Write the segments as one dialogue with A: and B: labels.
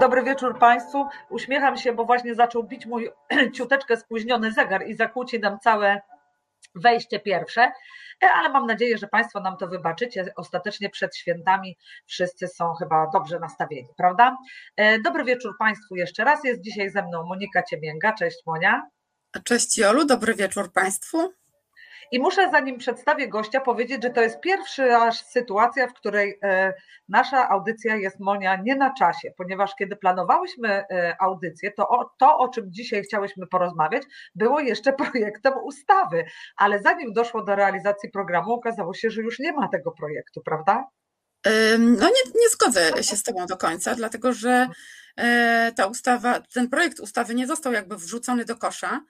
A: Dobry wieczór Państwu. Uśmiecham się, bo właśnie zaczął bić mój ciuteczkę spóźniony zegar i zakłóci nam całe wejście pierwsze, e, ale mam nadzieję, że Państwo nam to wybaczycie. Ostatecznie przed świętami wszyscy są chyba dobrze nastawieni, prawda? E, dobry wieczór Państwu jeszcze raz. Jest dzisiaj ze mną Monika Ciemięga. Cześć Monia.
B: Cześć Jolu, dobry wieczór Państwu.
A: I muszę, zanim przedstawię gościa, powiedzieć, że to jest pierwsza sytuacja, w której e, nasza audycja jest Monia nie na czasie, ponieważ kiedy planowałyśmy e, audycję, to o, to, o czym dzisiaj chciałyśmy porozmawiać, było jeszcze projektem ustawy, ale zanim doszło do realizacji programu, okazało się, że już nie ma tego projektu, prawda?
B: No nie, nie zgodzę się z Tobą do końca, dlatego że e, ta ustawa, ten projekt ustawy nie został jakby wrzucony do kosza,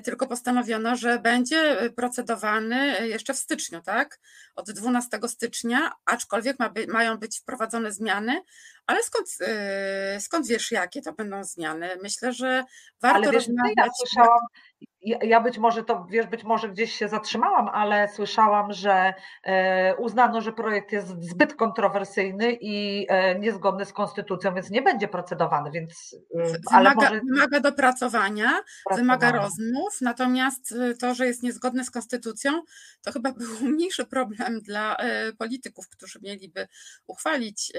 B: tylko postanowiono, że będzie e, procedowany jeszcze w styczniu, tak? Od 12 stycznia, aczkolwiek ma by, mają być wprowadzone zmiany, ale skąd, e, skąd wiesz, jakie to będą zmiany? Myślę, że warto ale
A: wiesz, rozmawiać. Ja słyszałam, ja być może to, wiesz, być może gdzieś się zatrzymałam, ale słyszałam, że uznano, że projekt jest zbyt kontrowersyjny i niezgodny z konstytucją, więc nie będzie procedowany, więc
B: wymaga, może... wymaga dopracowania, wymaga rozmów, natomiast to, że jest niezgodny z konstytucją, to chyba był mniejszy problem dla polityków, którzy mieliby uchwalić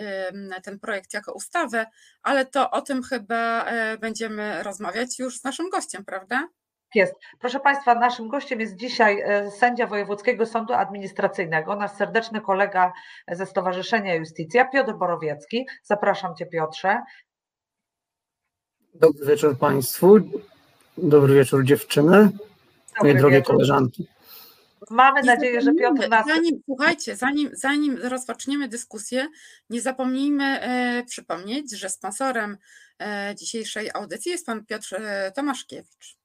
B: ten projekt jako ustawę, ale to o tym chyba będziemy rozmawiać już z naszym gościem, prawda?
A: Jest. Proszę Państwa, naszym gościem jest dzisiaj e, sędzia Wojewódzkiego Sądu Administracyjnego, nasz serdeczny kolega ze Stowarzyszenia Justicja, Piotr Borowiecki. Zapraszam Cię, Piotrze.
C: Dobry wieczór Państwu. Dobry wieczór dziewczyny, moje drogie koleżanki.
A: Mamy nadzieję, że Piotr nas...
B: Zanim, słuchajcie, zanim, zanim rozpoczniemy dyskusję, nie zapomnijmy e, przypomnieć, że sponsorem e, dzisiejszej audycji jest pan Piotr e, Tomaszkiewicz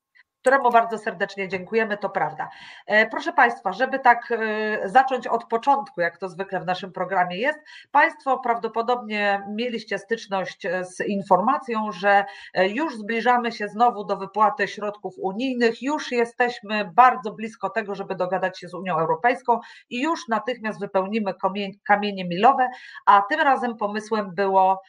A: któremu bardzo serdecznie dziękujemy, to prawda. E, proszę Państwa, żeby tak e, zacząć od początku, jak to zwykle w naszym programie jest, Państwo prawdopodobnie mieliście styczność e, z informacją, że już zbliżamy się znowu do wypłaty środków unijnych, już jesteśmy bardzo blisko tego, żeby dogadać się z Unią Europejską i już natychmiast wypełnimy kamienie milowe, a tym razem pomysłem było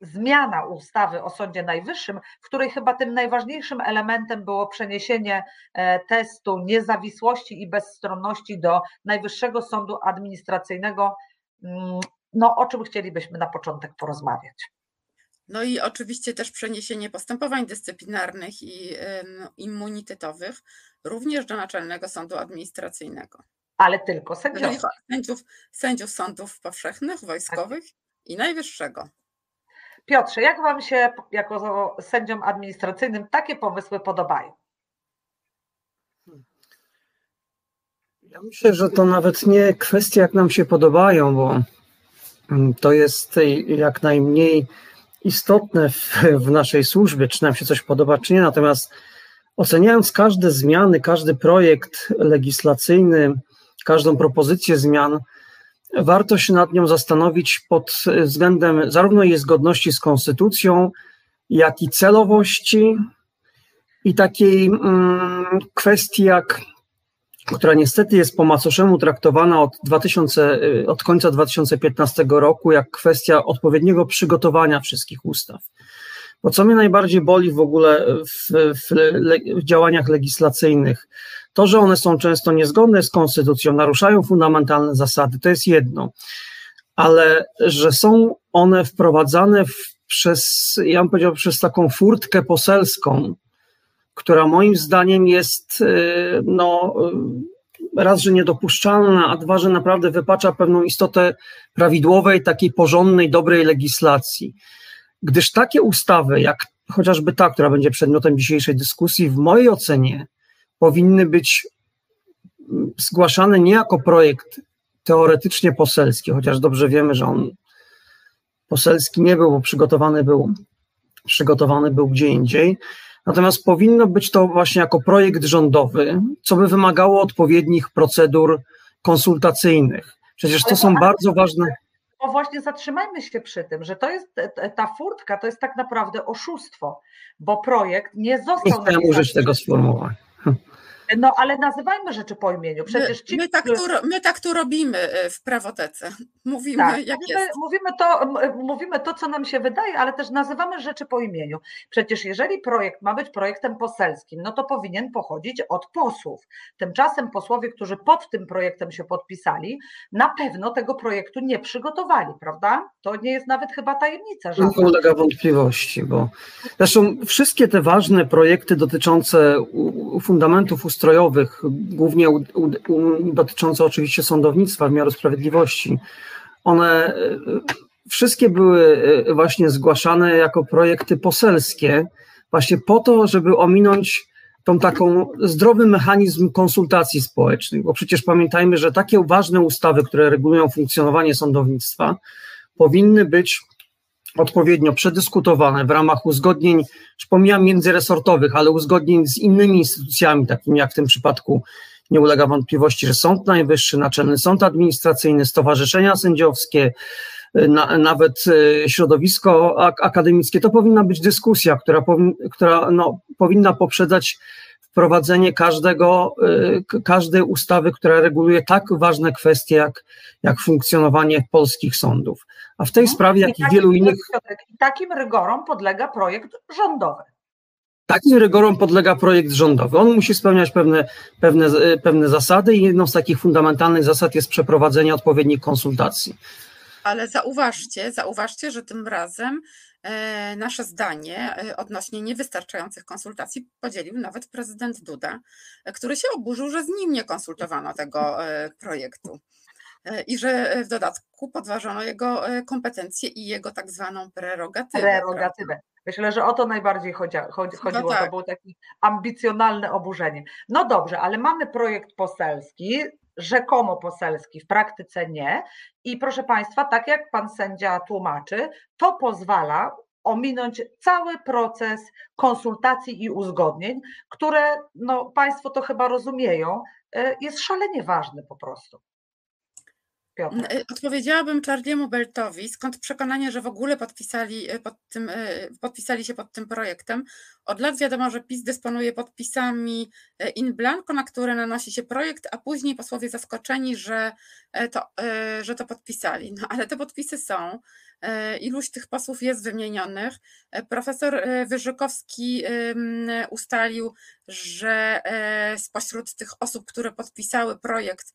A: zmiana ustawy o Sądzie Najwyższym, w której chyba tym najważniejszym elementem było przeniesienie e, testu niezawisłości i bezstronności do Najwyższego Sądu Administracyjnego, mm, no, o czym chcielibyśmy na początek porozmawiać.
B: No i oczywiście też przeniesienie postępowań dyscyplinarnych i immunitetowych również do Naczelnego Sądu Administracyjnego.
A: Ale tylko sędziów.
B: Sędziów, sędziów sądów powszechnych, wojskowych tak. i najwyższego.
A: Piotrze, jak Wam się jako sędziom administracyjnym takie pomysły podobają?
C: Ja myślę, że to nawet nie kwestia, jak nam się podobają, bo to jest jak najmniej istotne w, w naszej służbie, czy nam się coś podoba, czy nie. Natomiast oceniając każde zmiany, każdy projekt legislacyjny, każdą propozycję zmian, warto się nad nią zastanowić pod względem zarówno jej zgodności z konstytucją, jak i celowości i takiej mm, kwestii jak która niestety jest po macoszemu traktowana od, 2000, od końca 2015 roku, jak kwestia odpowiedniego przygotowania wszystkich ustaw. Bo co mnie najbardziej boli w ogóle w, w, w działaniach legislacyjnych, to, że one są często niezgodne z konstytucją, naruszają fundamentalne zasady, to jest jedno, ale że są one wprowadzane w, przez, ja bym powiedział, przez taką furtkę poselską, która moim zdaniem jest, y, no, y, raz, że niedopuszczalna, a dwa, że naprawdę wypacza pewną istotę prawidłowej, takiej porządnej, dobrej legislacji. Gdyż takie ustawy, jak chociażby ta, która będzie przedmiotem dzisiejszej dyskusji, w mojej ocenie powinny być zgłaszane nie jako projekt teoretycznie poselski, chociaż dobrze wiemy, że on poselski nie był, bo przygotowany był, przygotowany był gdzie indziej. Natomiast powinno być to właśnie jako projekt rządowy, co by wymagało odpowiednich procedur konsultacyjnych. Przecież to są bardzo ważne.
A: No właśnie zatrzymajmy się przy tym, że to jest ta furtka, to jest tak naprawdę oszustwo, bo projekt nie został.
C: Nie chciałem użyć tego sformułowania. Huh.
A: No ale nazywajmy rzeczy po imieniu. Przecież
B: ci, my, tak tu, my tak tu robimy e, w prawotece. Mówimy, tak, jak
A: mówimy,
B: jest.
A: Mówimy to, mówimy to, co nam się wydaje, ale też nazywamy rzeczy po imieniu. Przecież jeżeli projekt ma być projektem poselskim, no to powinien pochodzić od posłów. Tymczasem posłowie, którzy pod tym projektem się podpisali, na pewno tego projektu nie przygotowali, prawda? To nie jest nawet chyba tajemnica.
C: Żadna. Nie ulega wątpliwości, bo zresztą wszystkie te ważne projekty dotyczące fundamentów ustrojowych, głównie u, u, dotyczące oczywiście sądownictwa, wymiaru sprawiedliwości, one e, wszystkie były e, właśnie zgłaszane jako projekty poselskie, właśnie po to, żeby ominąć tą taką zdrowy mechanizm konsultacji społecznych, bo przecież pamiętajmy, że takie ważne ustawy, które regulują funkcjonowanie sądownictwa, powinny być odpowiednio przedyskutowane w ramach uzgodnień, już pomijam międzyresortowych, ale uzgodnień z innymi instytucjami, takimi jak w tym przypadku nie ulega wątpliwości, że Sąd Najwyższy, Naczelny Sąd Administracyjny, stowarzyszenia sędziowskie, na, nawet e, środowisko akademickie, to powinna być dyskusja, która, która no, powinna poprzedzać wprowadzenie każdego, e, każdej ustawy, która reguluje tak ważne kwestie jak, jak funkcjonowanie polskich sądów. A w tej no, sprawie, jak i wielu innych.
A: Takim rygorom podlega projekt rządowy.
C: Takim rygorom podlega projekt rządowy. On musi spełniać pewne, pewne, e, pewne zasady i jedną z takich fundamentalnych zasad jest przeprowadzenie odpowiednich konsultacji.
B: Ale zauważcie, zauważcie, że tym razem nasze zdanie e, odnośnie niewystarczających konsultacji podzielił nawet prezydent Duda, który się oburzył, że z nim nie konsultowano tego projektu i że w dodatku podważono jego kompetencje i jego tak zwaną prerogatywę.
A: Prerogatywę. Myślę, że o to najbardziej chodzi, chodziło. No tak. To było takie ambicjonalne oburzenie. No dobrze, ale mamy projekt poselski, rzekomo poselski, w praktyce nie. I proszę Państwa, tak jak Pan sędzia tłumaczy, to pozwala ominąć cały proces konsultacji i uzgodnień, które no, Państwo to chyba rozumieją, e, jest szalenie ważny po prostu.
B: Piotr. Y, odpowiedziałabym Charliemu Beltowi, skąd przekonanie, że w ogóle podpisali, y, pod tym, y, podpisali się pod tym projektem. Od lat wiadomo, że PiS dysponuje podpisami in blanco, na które nanosi się projekt, a później posłowie zaskoczeni, że to, że to podpisali. No ale te podpisy są. Iluś tych posłów jest wymienionych. Profesor Wyżykowski ustalił, że spośród tych osób, które podpisały projekt,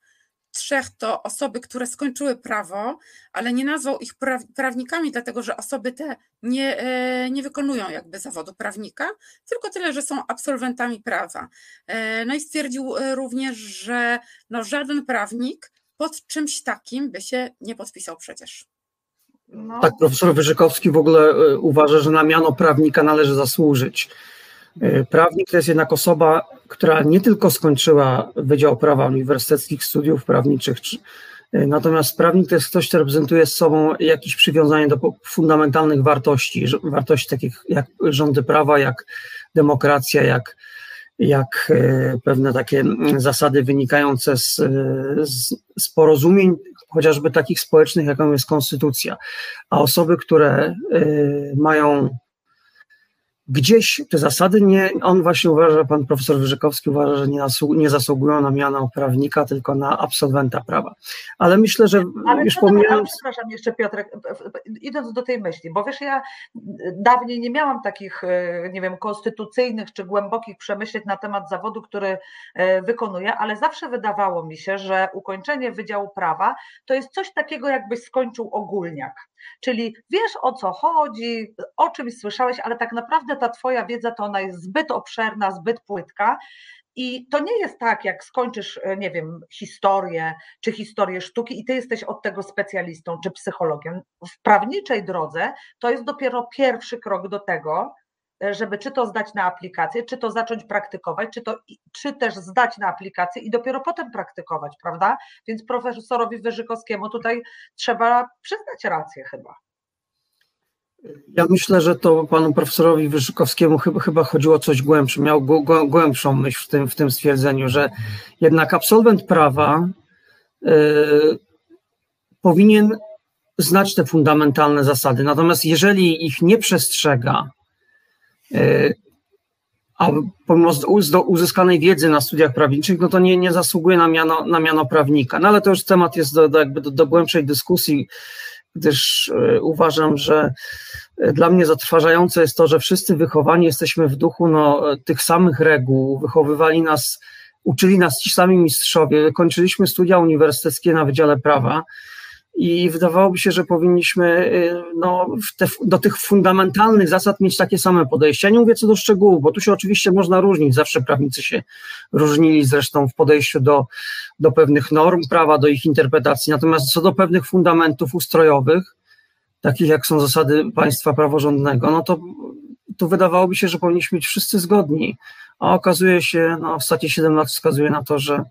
B: trzech to osoby, które skończyły prawo, ale nie nazwał ich prawnikami, dlatego że osoby te nie, e, nie wykonują jakby zawodu prawnika, tylko tyle, że są absolwentami prawa. E, no i stwierdził e, również, że no żaden prawnik pod czymś takim by się nie podpisał przecież.
C: No. Tak, profesor Wyżykowski w ogóle uważa, że na miano prawnika należy zasłużyć. E, prawnik to jest jednak osoba, która nie tylko skończyła Wydział Prawa Uniwersyteckich Studiów Prawniczych, e, natomiast prawnik to jest ktoś, kto reprezentuje z sobą jakieś przywiązanie do fundamentalnych wartości, wartości takich jak rządy prawa, jak demokracja, jak, jak e, pewne takie zasady wynikające z, z, z porozumień, chociażby takich społecznych, jaką jest konstytucja. A osoby, które mają gdzieś te zasady nie, on właśnie uważa, pan profesor Wyrzykowski uważa, że nie, nie zasługują na miano prawnika, tylko na absolwenta prawa. Ale myślę, że
A: ale już pomijając... Przepraszam jeszcze Piotrek, idąc do tej myśli, bo wiesz, ja dawniej nie miałam takich, e, nie wiem, konstytucyjnych czy głębokich przemyśleń na temat zawodu, który e, wykonuję, ale zawsze wydawało mi się, że ukończenie Wydziału Prawa to jest coś takiego, jakbyś skończył ogólniak. Czyli wiesz o co chodzi, o czymś słyszałeś, ale tak naprawdę ta Twoja wiedza to ona jest zbyt obszerna, zbyt płytka. I to nie jest tak, jak skończysz, e, nie wiem, historię czy historię sztuki i ty jesteś od tego specjalistą czy psychologiem. W prawniczej drodze to jest dopiero pierwszy krok do tego, żeby czy to zdać na aplikację, czy to zacząć praktykować, czy, to, czy też zdać na aplikację i dopiero potem praktykować, prawda? Więc profesorowi Wyżykowskiemu tutaj trzeba przyznać rację chyba.
C: Ja myślę, że to panu profesorowi Wyżykowskiemu chyba, chyba chodziło o coś głębsze, miał głębszą myśl w tym, w tym stwierdzeniu, że jednak absolwent prawa y, powinien znać te fundamentalne zasady. Natomiast jeżeli ich nie przestrzega, a pomimo uzyskanej wiedzy na studiach prawniczych, no to nie, nie zasługuje na miano, na miano prawnika. No ale to już temat jest do, do jakby do, do głębszej dyskusji, gdyż y, uważam, że dla mnie zatrważające jest to, że wszyscy wychowani jesteśmy w duchu no, tych samych reguł, wychowywali nas, uczyli nas ci sami mistrzowie, kończyliśmy studia uniwersyteckie na Wydziale Prawa i wydawałoby się, że powinniśmy y, no, te, do tych fundamentalnych zasad mieć takie same podejście. Ja nie mówię co do szczegółów, bo tu się oczywiście można różnić, zawsze prawnicy się różnili zresztą w podejściu do, do pewnych norm prawa, do ich interpretacji, natomiast co do pewnych fundamentów ustrojowych, takich jak są zasady państwa praworządnego, no to tu wydawałoby się, że powinniśmy być wszyscy zgodni, a okazuje się, no ostatnie 7 lat wskazuje na to, że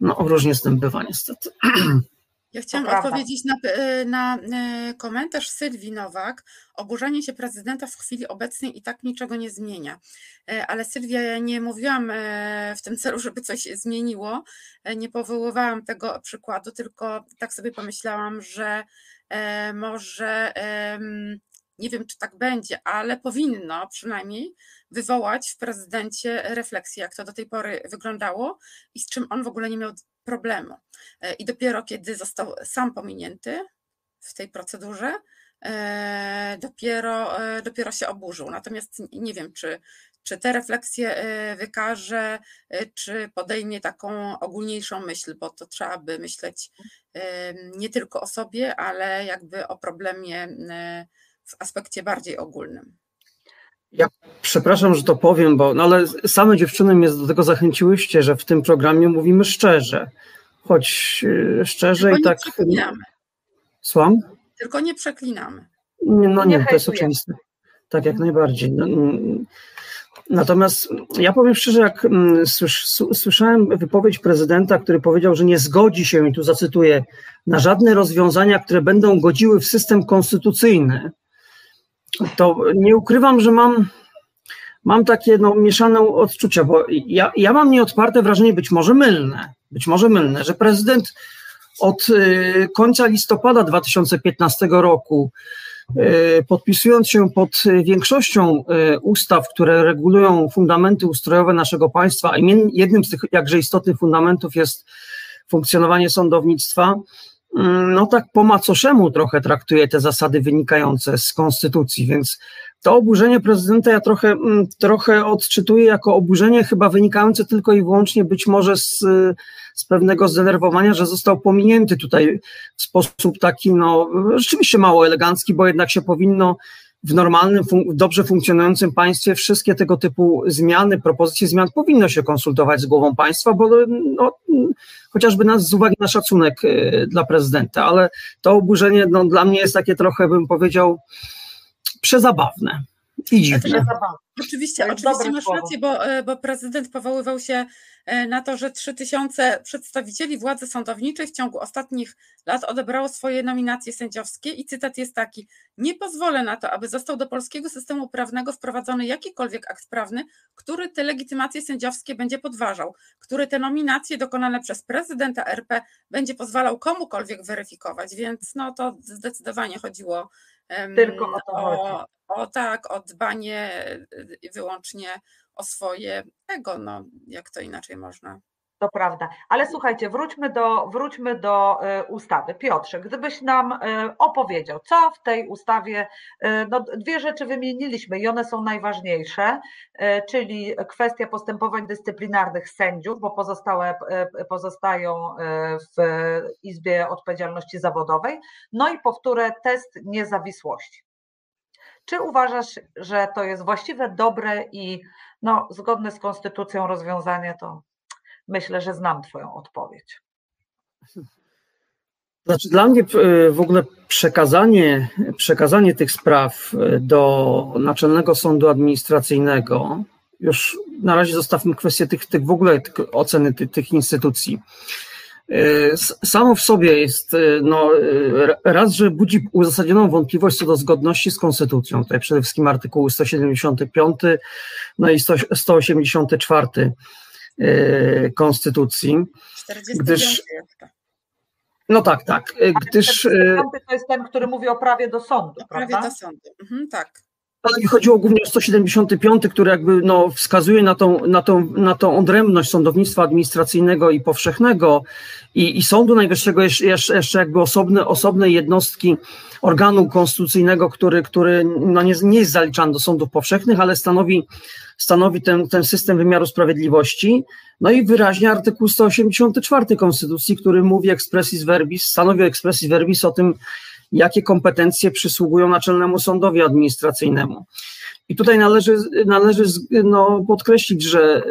C: no różnie z tym bywa niestety.
B: Ja chciałam odpowiedzieć na, e, na, e, komentarz Sylwii Nowak. Oburzanie się prezydenta w chwili obecnej i tak niczego nie zmienia. E, ale Sylwia, ja nie mówiłam w tym celu, żeby coś zmieniło. Nie powoływałam tego przykładu, tylko tak sobie pomyślałam, że może nie wiem, czy tak będzie, ale powinno przynajmniej wywołać w prezydencie refleksję, jak to do tej pory wyglądało i z czym on w ogóle nie miał problemu. E, I dopiero kiedy został sam pominięty w tej procedurze, e, dopiero, e, dopiero się oburzył. Natomiast nie wiem, czy, czy te refleksje wykaże, czy podejmie taką ogólniejszą myśl, bo to trzeba by myśleć nie tylko o sobie, ale jakby o problemie w aspekcie bardziej ogólnym.
C: Ja przepraszam, że to powiem, bo no ale same dziewczyny mnie do tego zachęciłyście, że w tym programie mówimy szczerze. Choć e, szczerze
B: Tylko
C: i tak.
B: Nie przeklinamy.
C: Słucham?
B: Tylko nie przeklinamy.
C: Nie, no nie, nie to jest oczywiste. Tak, jak najbardziej. No, mm, natomiast ja powiem szczerze, jak mm, słyszałem wypowiedź prezydenta, który powiedział, że nie zgodzi się, i tu zacytuję, na żadne rozwiązania, które będą godziły w system konstytucyjny, to nie ukrywam, że mam, mam takie no, mieszane odczucia, bo ja, ja mam nieodparte wrażenie, być może mylne, być może mylne, że prezydent od y, końca listopada 2015 roku, y, podpisując się pod większością y, ustaw, które regulują fundamenty ustrojowe naszego państwa, a jednym z tych jakże istotnych fundamentów jest funkcjonowanie sądownictwa, no tak po macoszemu trochę traktuje te zasady wynikające z konstytucji, więc to oburzenie prezydenta ja trochę, mm, trochę odczytuję jako oburzenie chyba wynikające tylko i wyłącznie być może z, z pewnego zdenerwowania, że został pominięty tutaj w sposób taki, no rzeczywiście mało elegancki, bo jednak się powinno w normalnym, dobrze funkcjonującym państwie wszystkie tego typu zmiany, propozycje zmian powinno się konsultować z głową państwa, bo no, chociażby nas z uwagi na szacunek e, dla prezydenta, ale to oburzenie no, dla mnie jest takie trochę, bym powiedział, przezabawne i dziwne.
B: Oczywiście, oczywiście masz rację, bo, e, bo prezydent powoływał się e, na to, że 3000 przedstawicieli władzy sądowniczej w ciągu ostatnich lat odebrało swoje nominacje sędziowskie i cytat jest taki: Nie pozwolę na to, aby został do polskiego systemu prawnego wprowadzony jakikolwiek akt prawny, który te legitymacje sędziowskie będzie podważał, który te nominacje dokonane przez prezydenta RP będzie pozwalał komukolwiek weryfikować, więc no to zdecydowanie chodziło
A: tylko o to chodzi.
B: O, tak, o dbanie y, wyłącznie o swoje ego, no jak to inaczej można.
A: To prawda. Ale słuchajcie, wróćmy do, wróćmy do y, ustawy. Piotrze, gdybyś nam y, opowiedział, co w tej ustawie, no dwie rzeczy wymieniliśmy i one są najważniejsze, czyli kwestia postępowań dyscyplinarnych sędziów, bo pozostałe pozostają w Izbie Odpowiedzialności Zawodowej, no i powtórę test niezawisłości. Czy uważasz, że to jest właściwe, dobre i no, zgodne z konstytucją rozwiązanie, to myślę, że znam Twoją odpowiedź.
C: Znaczy, dla mnie e, w ogóle przekazanie, przekazanie tych spraw e, do Naczelnego Sądu Administracyjnego, już na razie zostawmy kwestię tych, tych w ogóle tych oceny tych, tych instytucji, E, samo w sobie jest, no, raz, że budzi uzasadnioną wątpliwość co do zgodności z konstytucją, tutaj przede wszystkim artykuły 175 no i 184 konstytucji.
B: 49 gdyż,
C: no tak, tak,
A: gdyż... To jest ten, który mówi o prawie do sądu,
B: o prawie do sądu, mhm, tak.
C: Ale mi chodziło głównie o 175, który jakby no, wskazuje na tą, na, tą, na tą odrębność sądownictwa administracyjnego i powszechnego i, i Sądu Najwyższego jeszcze, jeszcze jakby osobne, osobnej jednostki organu konstytucyjnego, który, który no nie, nie jest zaliczany do sądów powszechnych, ale stanowi, stanowi ten, ten system wymiaru sprawiedliwości. No i wyraźnie artykuł 184 Konstytucji, który mówi expressis verbis, stanowi expressis verbis o tym, jakie kompetencje przysługują Naczelnemu Sądowi Administracyjnemu. I tutaj należy, należy no, podkreślić, że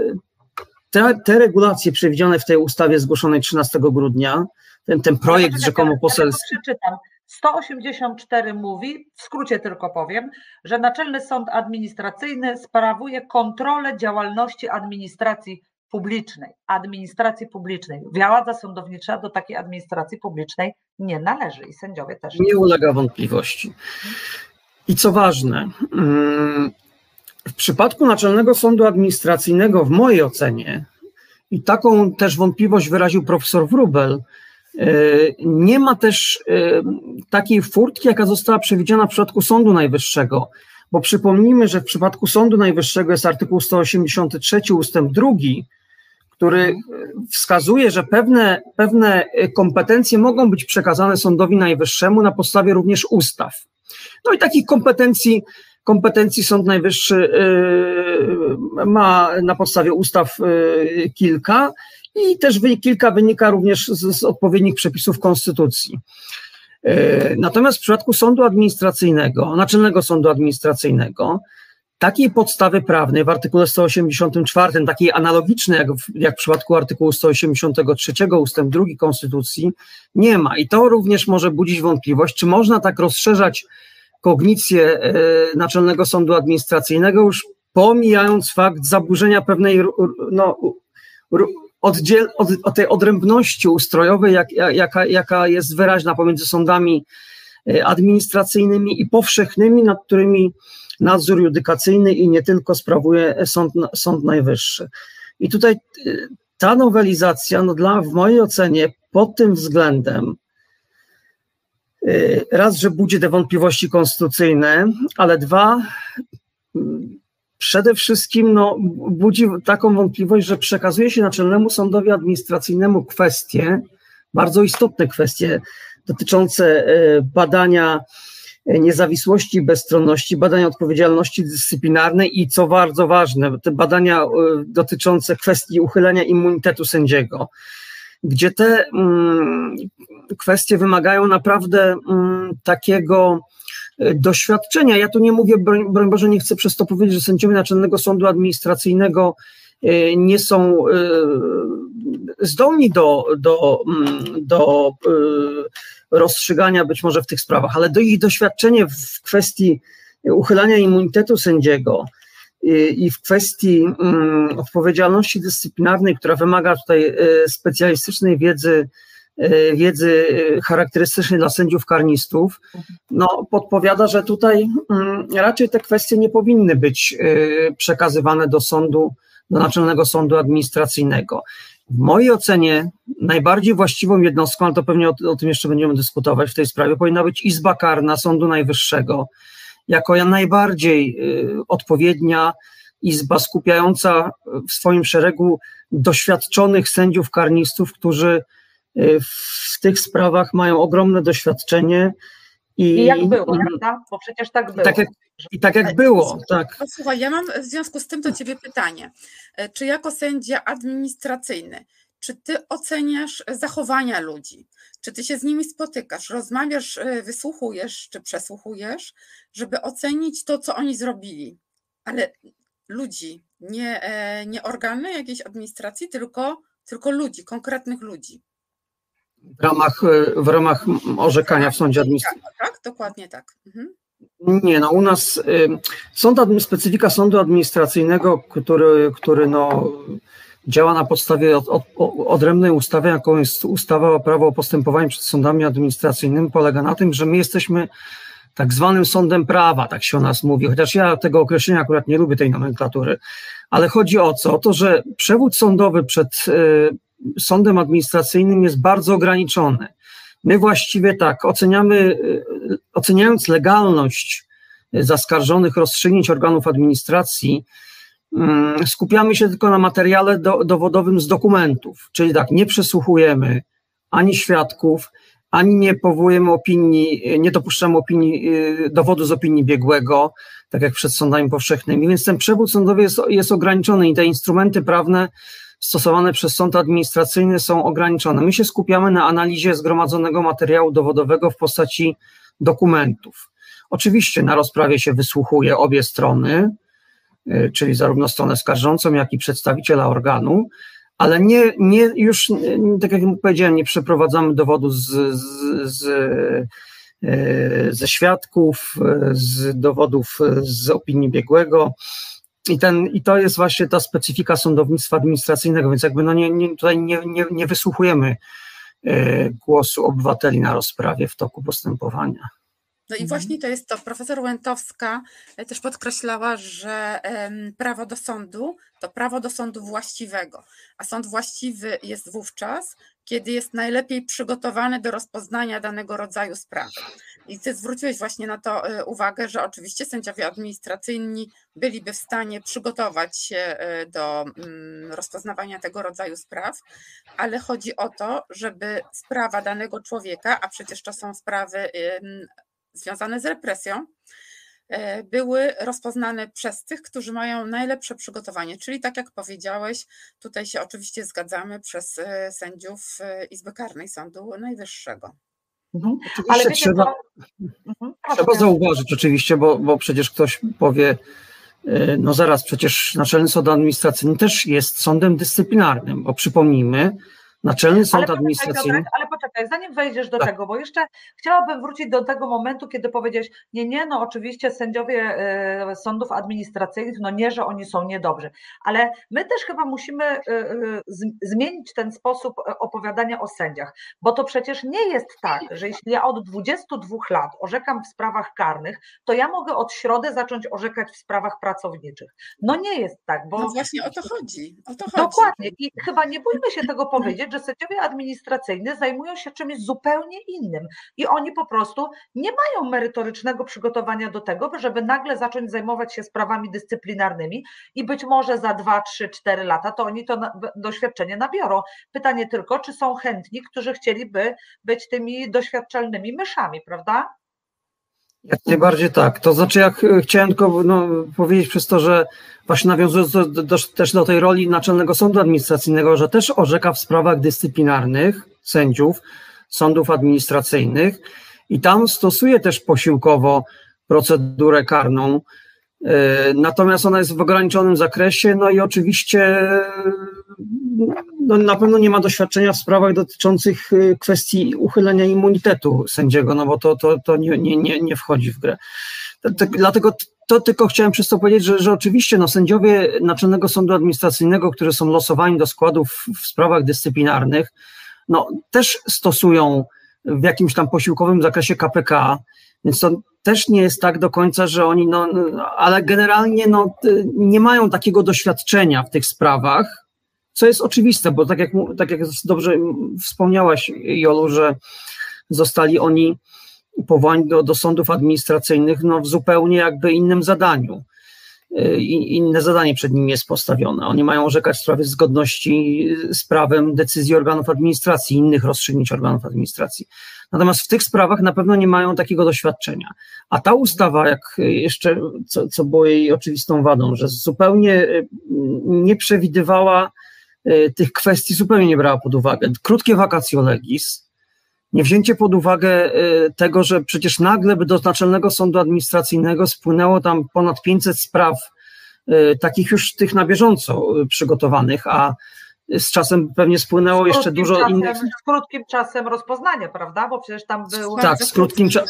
C: te, te regulacje przewidziane w tej ustawie zgłoszonej 13 grudnia, ten, ten projekt ja rzekomo poselski.
A: Ja przeczytam. 184 mówi, w skrócie tylko powiem, że Naczelny Sąd Administracyjny sprawuje kontrolę działalności administracji publicznej, administracji publicznej. Władza sądownicza do takiej administracji publicznej nie należy i sędziowie też.
C: Nie ulega wątpliwości. I co ważne, mm, w przypadku Naczelnego Sądu Administracyjnego, w mojej ocenie, i taką też wątpliwość wyraził profesor Wrubel, e, nie ma też e, takiej furtki, jaka została przewidziana w przypadku Sądu Najwyższego. Bo przypomnijmy, że w przypadku Sądu Najwyższego jest artykuł 183 ustęp 2, który wskazuje, że pewne, pewne kompetencje mogą być przekazane Sądowi Najwyższemu na podstawie również ustaw. No i takich kompetencji, kompetencji Sąd Najwyższy y, ma na podstawie ustaw y, kilka i też kilka wynika również z, z odpowiednich przepisów Konstytucji. Y, natomiast w przypadku sądu administracyjnego, Naczelnego Sądu Administracyjnego, Takiej podstawy prawnej w artykule 184, takiej analogicznej jak w, jak w przypadku artykułu 183 ustęp 2 Konstytucji, nie ma. I to również może budzić wątpliwość, czy można tak rozszerzać kognicję e, Naczelnego Sądu Administracyjnego, już pomijając fakt zaburzenia pewnej no, oddziel, od, od tej odrębności ustrojowej, jak, jaka, jaka jest wyraźna pomiędzy sądami e, administracyjnymi i powszechnymi, nad którymi nadzór judykacyjny i nie tylko sprawuje Sąd, Sąd Najwyższy. I tutaj y, ta nowelizacja, no dla, w mojej ocenie, pod tym względem, y, raz, że budzi te wątpliwości konstytucyjne, ale dwa, przede wszystkim no, budzi taką wątpliwość, że przekazuje się Naczelnemu Sądowi Administracyjnemu kwestie, bardzo istotne kwestie dotyczące y, badania niezawisłości bezstronności, badania odpowiedzialności dyscyplinarnej i co bardzo ważne, te badania e, dotyczące kwestii uchylenia immunitetu sędziego, gdzie te mm, kwestie wymagają naprawdę mm, takiego e, doświadczenia. Ja tu nie mówię, broń, Boże, nie chcę przez to powiedzieć, że sędziowie Naczelnego Sądu Administracyjnego e, nie są zdolni do, do, mm, do rozstrzygania być może w tych sprawach, ale do ich doświadczenie w kwestii uchylania immunitetu sędziego i w kwestii mm, odpowiedzialności dyscyplinarnej, która wymaga tutaj e, specjalistycznej wiedzy, e, wiedzy charakterystycznej dla sędziów karnistów, no, podpowiada, że tutaj mm, raczej te kwestie nie powinny być przekazywane do sądu, do Naczelnego Sądu Administracyjnego. W mojej ocenie najbardziej właściwą jednostką, ale to pewnie o, o, tym jeszcze będziemy dyskutować w tej sprawie, powinna być Izba Karna Sądu Najwyższego, jako najbardziej y, odpowiednia izba skupiająca w swoim szeregu doświadczonych sędziów karnistów, którzy y, w tych sprawach mają ogromne doświadczenie.
A: I, I jak było, prawda? Bo przecież tak było.
C: Tak jak, I tak jak było, tak.
B: Słuchaj, ja mam w związku z tym do Ciebie pytanie. E, czy jako sędzia administracyjny, czy Ty oceniasz zachowania ludzi? Czy Ty się z nimi spotykasz, rozmawiasz, e, wysłuchujesz, czy przesłuchujesz, żeby ocenić to, co oni zrobili? Ale ludzi, nie, e, nie organy jakiejś administracji, tylko, tylko ludzi, konkretnych ludzi.
C: W ramach, w ramach orzekania w sądzie administracyjnym.
B: Tak, dokładnie tak. Mhm.
C: Nie, no u nas sąd, specyfika sądu administracyjnego, który, który no, działa na podstawie od, od, odrębnej ustawy, jaką jest ustawa o prawo o postępowaniu przed sądami administracyjnymi, polega na tym, że my jesteśmy tak zwanym sądem prawa, tak się o nas mówi, chociaż ja tego określenia akurat nie lubię tej nomenklatury, ale chodzi o co? O to, że przewód sądowy przed y, sądem administracyjnym jest bardzo ograniczony. My właściwie tak oceniamy, y, oceniając legalność zaskarżonych rozstrzygnięć organów administracji mm, skupiamy się tylko na materiale do, dowodowym z dokumentów, czyli tak, nie przesłuchujemy ani świadków, ani nie powołujemy opinii, nie dopuszczamy opinii, y, dowodu z opinii biegłego, tak jak przed sądami powszechnymi, więc ten przewód sądowy jest, jest ograniczony i te instrumenty prawne stosowane przez sąd administracyjny są ograniczone. My się skupiamy na analizie zgromadzonego materiału dowodowego w postaci dokumentów. Oczywiście na rozprawie się wysłuchuje obie strony, y, czyli zarówno stronę skarżącą, jak i przedstawiciela organu, ale nie, nie już, tak jak powiedziałem, nie przeprowadzamy dowodu z, z, z, y, ze świadków, z dowodów z opinii biegłego. I, ten, I to jest właśnie ta specyfika sądownictwa administracyjnego, więc jakby no nie, nie, tutaj nie, nie, nie wysłuchujemy y, głosu obywateli na rozprawie w toku postępowania.
B: No i mhm. właśnie to jest to. Profesor Łętowska e, też podkreślała, że prawo do sądu to prawo do sądu właściwego, a sąd właściwy jest wówczas, kiedy jest najlepiej przygotowany do rozpoznania danego rodzaju sprawy. I ty zwróciłeś właśnie na to e, uwagę, że oczywiście sędziowie administracyjni byliby w stanie przygotować się e, do mm, rozpoznawania tego rodzaju spraw, ale chodzi o to, żeby sprawa danego człowieka, a przecież to są sprawy związane z represją, e, były rozpoznane przez tych, którzy mają najlepsze przygotowanie. Czyli tak jak powiedziałeś, tutaj się oczywiście zgadzamy przez e, sędziów e, Izby Karnej Sądu Najwyższego.
C: Mhm. Ale trzeba, mhm. trzeba zauważyć oczywiście, bo, bo przecież ktoś powie, no zaraz, przecież Naczelny Sąd Administracyjny też jest sądem dyscyplinarnym, bo przypomnijmy, Naczelny Sąd ale Administracyjny.
A: Poczekaj, ale poczekaj, zanim wejdziesz do tak. tego, bo jeszcze chciałabym wrócić do tego momentu, kiedy powiedziałeś, nie, nie, no oczywiście sędziowie e, sądów administracyjnych, no nie, że oni są niedobrzy, ale my też chyba musimy e, zmienić ten sposób opowiadania o sędziach, bo to przecież nie jest tak, że jeśli ja od 22 lat orzekam w sprawach karnych, to ja mogę od środy zacząć orzekać w sprawach pracowniczych. No nie jest tak, bo...
B: No właśnie o to chodzi. O to chodzi.
A: Dokładnie i chyba nie bójmy się tego powiedzieć, powiedzieć, że sędziowie administracyjni zajmują się czymś zupełnie innym i oni po prostu nie mają merytorycznego przygotowania do tego, żeby nagle zacząć zajmować się sprawami dyscyplinarnymi i być może za 2, 3, 4 lata to oni to doświadczenie nabiorą. Pytanie tylko, czy są chętni, którzy chcieliby być tymi doświadczalnymi myszami, prawda?
C: Jak najbardziej tak. To znaczy, jak chciałem tylko no, powiedzieć przez to, że właśnie nawiązując do, do, też do tej roli Naczelnego Sądu Administracyjnego, że też orzeka w sprawach dyscyplinarnych sędziów sądów administracyjnych i tam stosuje też posiłkowo procedurę karną, e, natomiast ona jest w ograniczonym zakresie, no i oczywiście no, na pewno nie ma doświadczenia w sprawach dotyczących y, kwestii uchylenia immunitetu sędziego, no bo to, to, to nie, nie, nie wchodzi w grę. Dlatego to tylko chciałem przez to powiedzieć, że, że oczywiście no, sędziowie Naczelnego Sądu Administracyjnego, którzy są losowani do składów w sprawach dyscyplinarnych, no, też stosują w jakimś tam posiłkowym zakresie KPK, więc to też nie jest tak do końca, że oni, no, ale generalnie no, nie mają takiego doświadczenia w tych sprawach, co jest oczywiste, bo tak jak, tak jak dobrze wspomniałaś, Jolu, że zostali oni powołani do, do sądów administracyjnych no, w zupełnie jakby innym zadaniu. Y, I, inne zadanie przed nimi jest postawione. Oni mają orzekać w sprawie zgodności z prawem decyzji organów administracji, innych rozstrzygnięć organów administracji. Natomiast w tych sprawach na pewno nie mają takiego doświadczenia. A ta ustawa, jak jeszcze, co, co było jej oczywistą wadą, że zupełnie y, nie przewidywała tych kwestii zupełnie nie brała pod uwagę. Krótkie wakacje legis, nie wzięcie pod uwagę y, tego, że przecież nagle by do Naczelnego Sądu Administracyjnego spłynęło tam ponad 500 spraw, y, takich już tych na bieżąco przygotowanych, a z czasem pewnie spłynęło jeszcze dużo
A: czasem,
C: innych.
A: Z krótkim czasem rozpoznania, prawda? Bo przecież tam był.
C: Tak, z krótkim, cza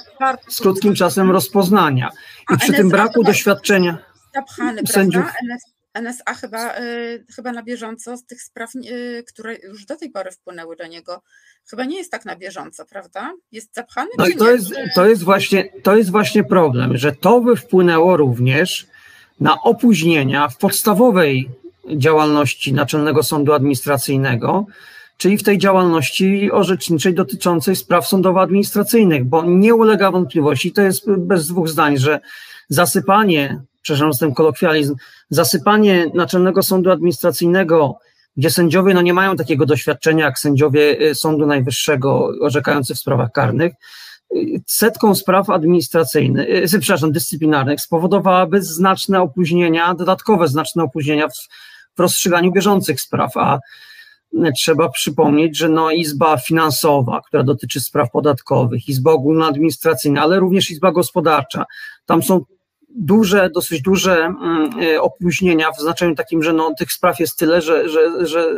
C: z krótkim czasem rozpoznania. I przy tym braku doświadczenia.
B: Zapchany, sędziów. prawda? NSA chyba, y, chyba na bieżąco z tych spraw, y, które już do tej pory wpłynęły do niego, chyba nie jest tak na bieżąco, prawda? Jest zapchany?
C: No i to jest, to, jest właśnie, to jest właśnie problem, że to by wpłynęło również na opóźnienia w podstawowej działalności Naczelnego Sądu Administracyjnego, czyli w tej działalności orzeczniczej dotyczącej spraw sądowo-administracyjnych, bo nie ulega wątpliwości, to jest bez dwóch zdań, że zasypanie, przepraszam za ten kolokwializm, zasypanie Naczelnego Sądu Administracyjnego, gdzie sędziowie no, nie mają takiego doświadczenia jak sędziowie y, Sądu Najwyższego orzekający w sprawach karnych, y, setką spraw administracyjnych, y, przepraszam, dyscyplinarnych spowodowałaby znaczne opóźnienia, dodatkowe znaczne opóźnienia w, w rozstrzyganiu bieżących spraw, a trzeba przypomnieć, że no Izba Finansowa, która dotyczy spraw podatkowych, Izba Ogólnoadministracyjna, ale również Izba Gospodarcza, tam są duże, dosyć duże mm, e, opóźnienia w znaczeniu takim, że no, tych spraw jest tyle, że, że, że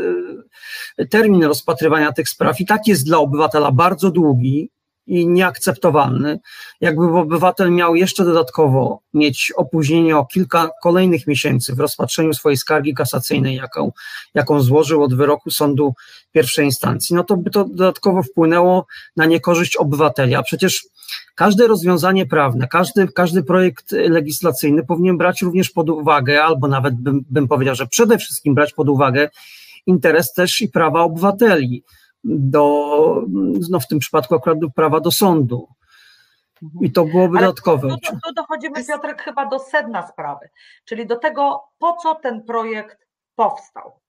C: e, termin rozpatrywania tych spraw i tak jest dla obywatela bardzo długi i nieakceptowalny. Jakby obywatel miał jeszcze dodatkowo mieć opóźnienie o kilka kolejnych miesięcy w rozpatrzeniu swojej skargi kasacyjnej, jaką, jaką złożył od wyroku sądu pierwszej instancji, no to by to dodatkowo wpłynęło na niekorzyść obywateli. A przecież każde rozwiązanie prawne, każdy, każdy projekt legislacyjny powinien brać również pod uwagę, albo nawet bym, bym powiedział, że przede wszystkim brać pod uwagę interes też i prawa obywateli do, no w tym przypadku akurat do prawa do sądu. I to byłoby
A: Ale
C: dodatkowe.
A: Tu, tu, dochodzimy, Piotrek, chyba do sedna sprawy, czyli do tego, po co ten projekt powstał.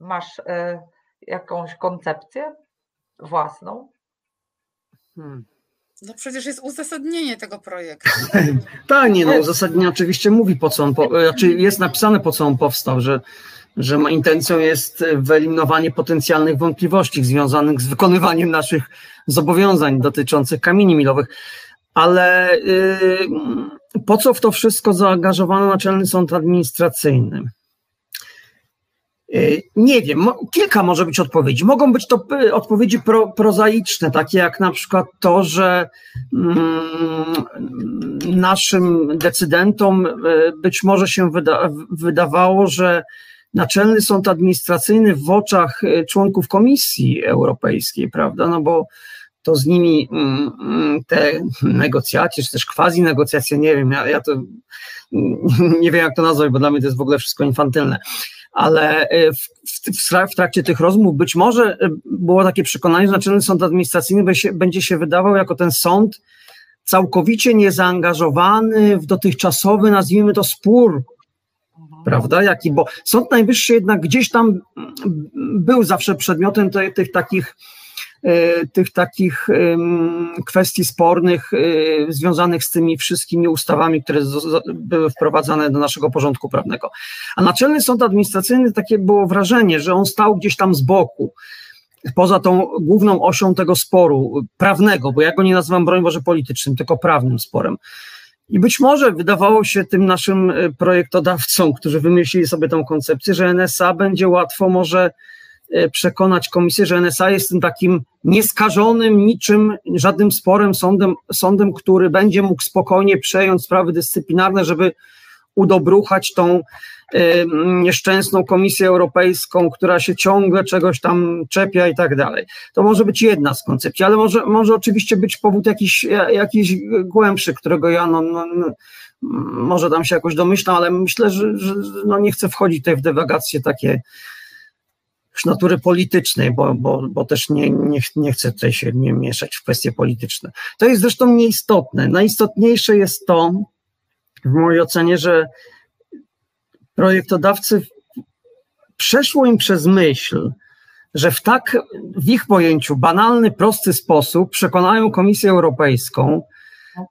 A: Masz y, jakąś koncepcję własną?
C: Hmm.
B: No przecież jest uzasadnienie tego projektu.
C: Tak, nie no, uzasadnienie oczywiście mówi po co on, po, znaczy jest napisane po co on powstał, że, że intencją jest wyeliminowanie potencjalnych wątpliwości związanych z wykonywaniem naszych zobowiązań dotyczących kamieni milowych. Ale yy, po co w to wszystko zaangażowano Naczelny Sąd Administracyjny? Y, nie wiem, kilka może być odpowiedzi. Mogą być to y, odpowiedzi pro, prozaiczne, takie jak na przykład to, że mm, naszym decydentom y, być może się wyda, wydawało, że Naczelny Sąd Administracyjny w oczach członków Komisji Europejskiej, prawda, no bo to z nimi mm, mm, te negocjacje, czy też quasi negocjacje, nie wiem, ja, ja to nie wiem jak to nazwać, bo dla mnie to jest w ogóle wszystko infantylne. Ale e, w, w, w, trakcie tych rozmów być może e, było takie przekonanie, że Naczelny Sąd Administracyjny będzie się, będzie się wydawał jako ten sąd całkowicie niezaangażowany w dotychczasowy, nazwijmy to, spór prawda? Jaki, bo Sąd Najwyższy jednak gdzieś tam był zawsze przedmiotem tych, tych takich E, tych takich kwestii spornych e, związanych z tymi wszystkimi ustawami, które były wprowadzane do naszego porządku prawnego. A Naczelny Sąd Administracyjny takie było wrażenie, że on stał gdzieś tam z boku poza tą główną osią tego sporu prawnego, bo ja go nie nazywam broń Boże politycznym, tylko prawnym sporem. I być może wydawało się tym naszym e, projektodawcom, którzy wymyślili sobie tą koncepcję, że NSA będzie łatwo może E, przekonać komisję, że NSA jest tym takim nieskażonym niczym, żadnym sporem sądem, sądem, który będzie mógł spokojnie przejąć sprawy dyscyplinarne, żeby udobruchać tą nieszczęsną Komisję Europejską, która się ciągle czegoś tam czepia i tak dalej. To może być jedna z koncepcji, ale może, może oczywiście być powód jakiś, jakiś głębszy, którego ja no, no, no może tam się jakoś domyślam, ale myślę, że, że no nie chcę wchodzić tutaj w dywagacje takie już natury politycznej, bo, bo, bo też nie, nie, nie chcę tutaj się nie mieszać w kwestie polityczne. To jest zresztą nieistotne. Najistotniejsze jest to, w mojej ocenie, że projektodawcy przeszło im przez myśl, że w tak, w ich pojęciu, banalny, prosty sposób przekonają Komisję Europejską,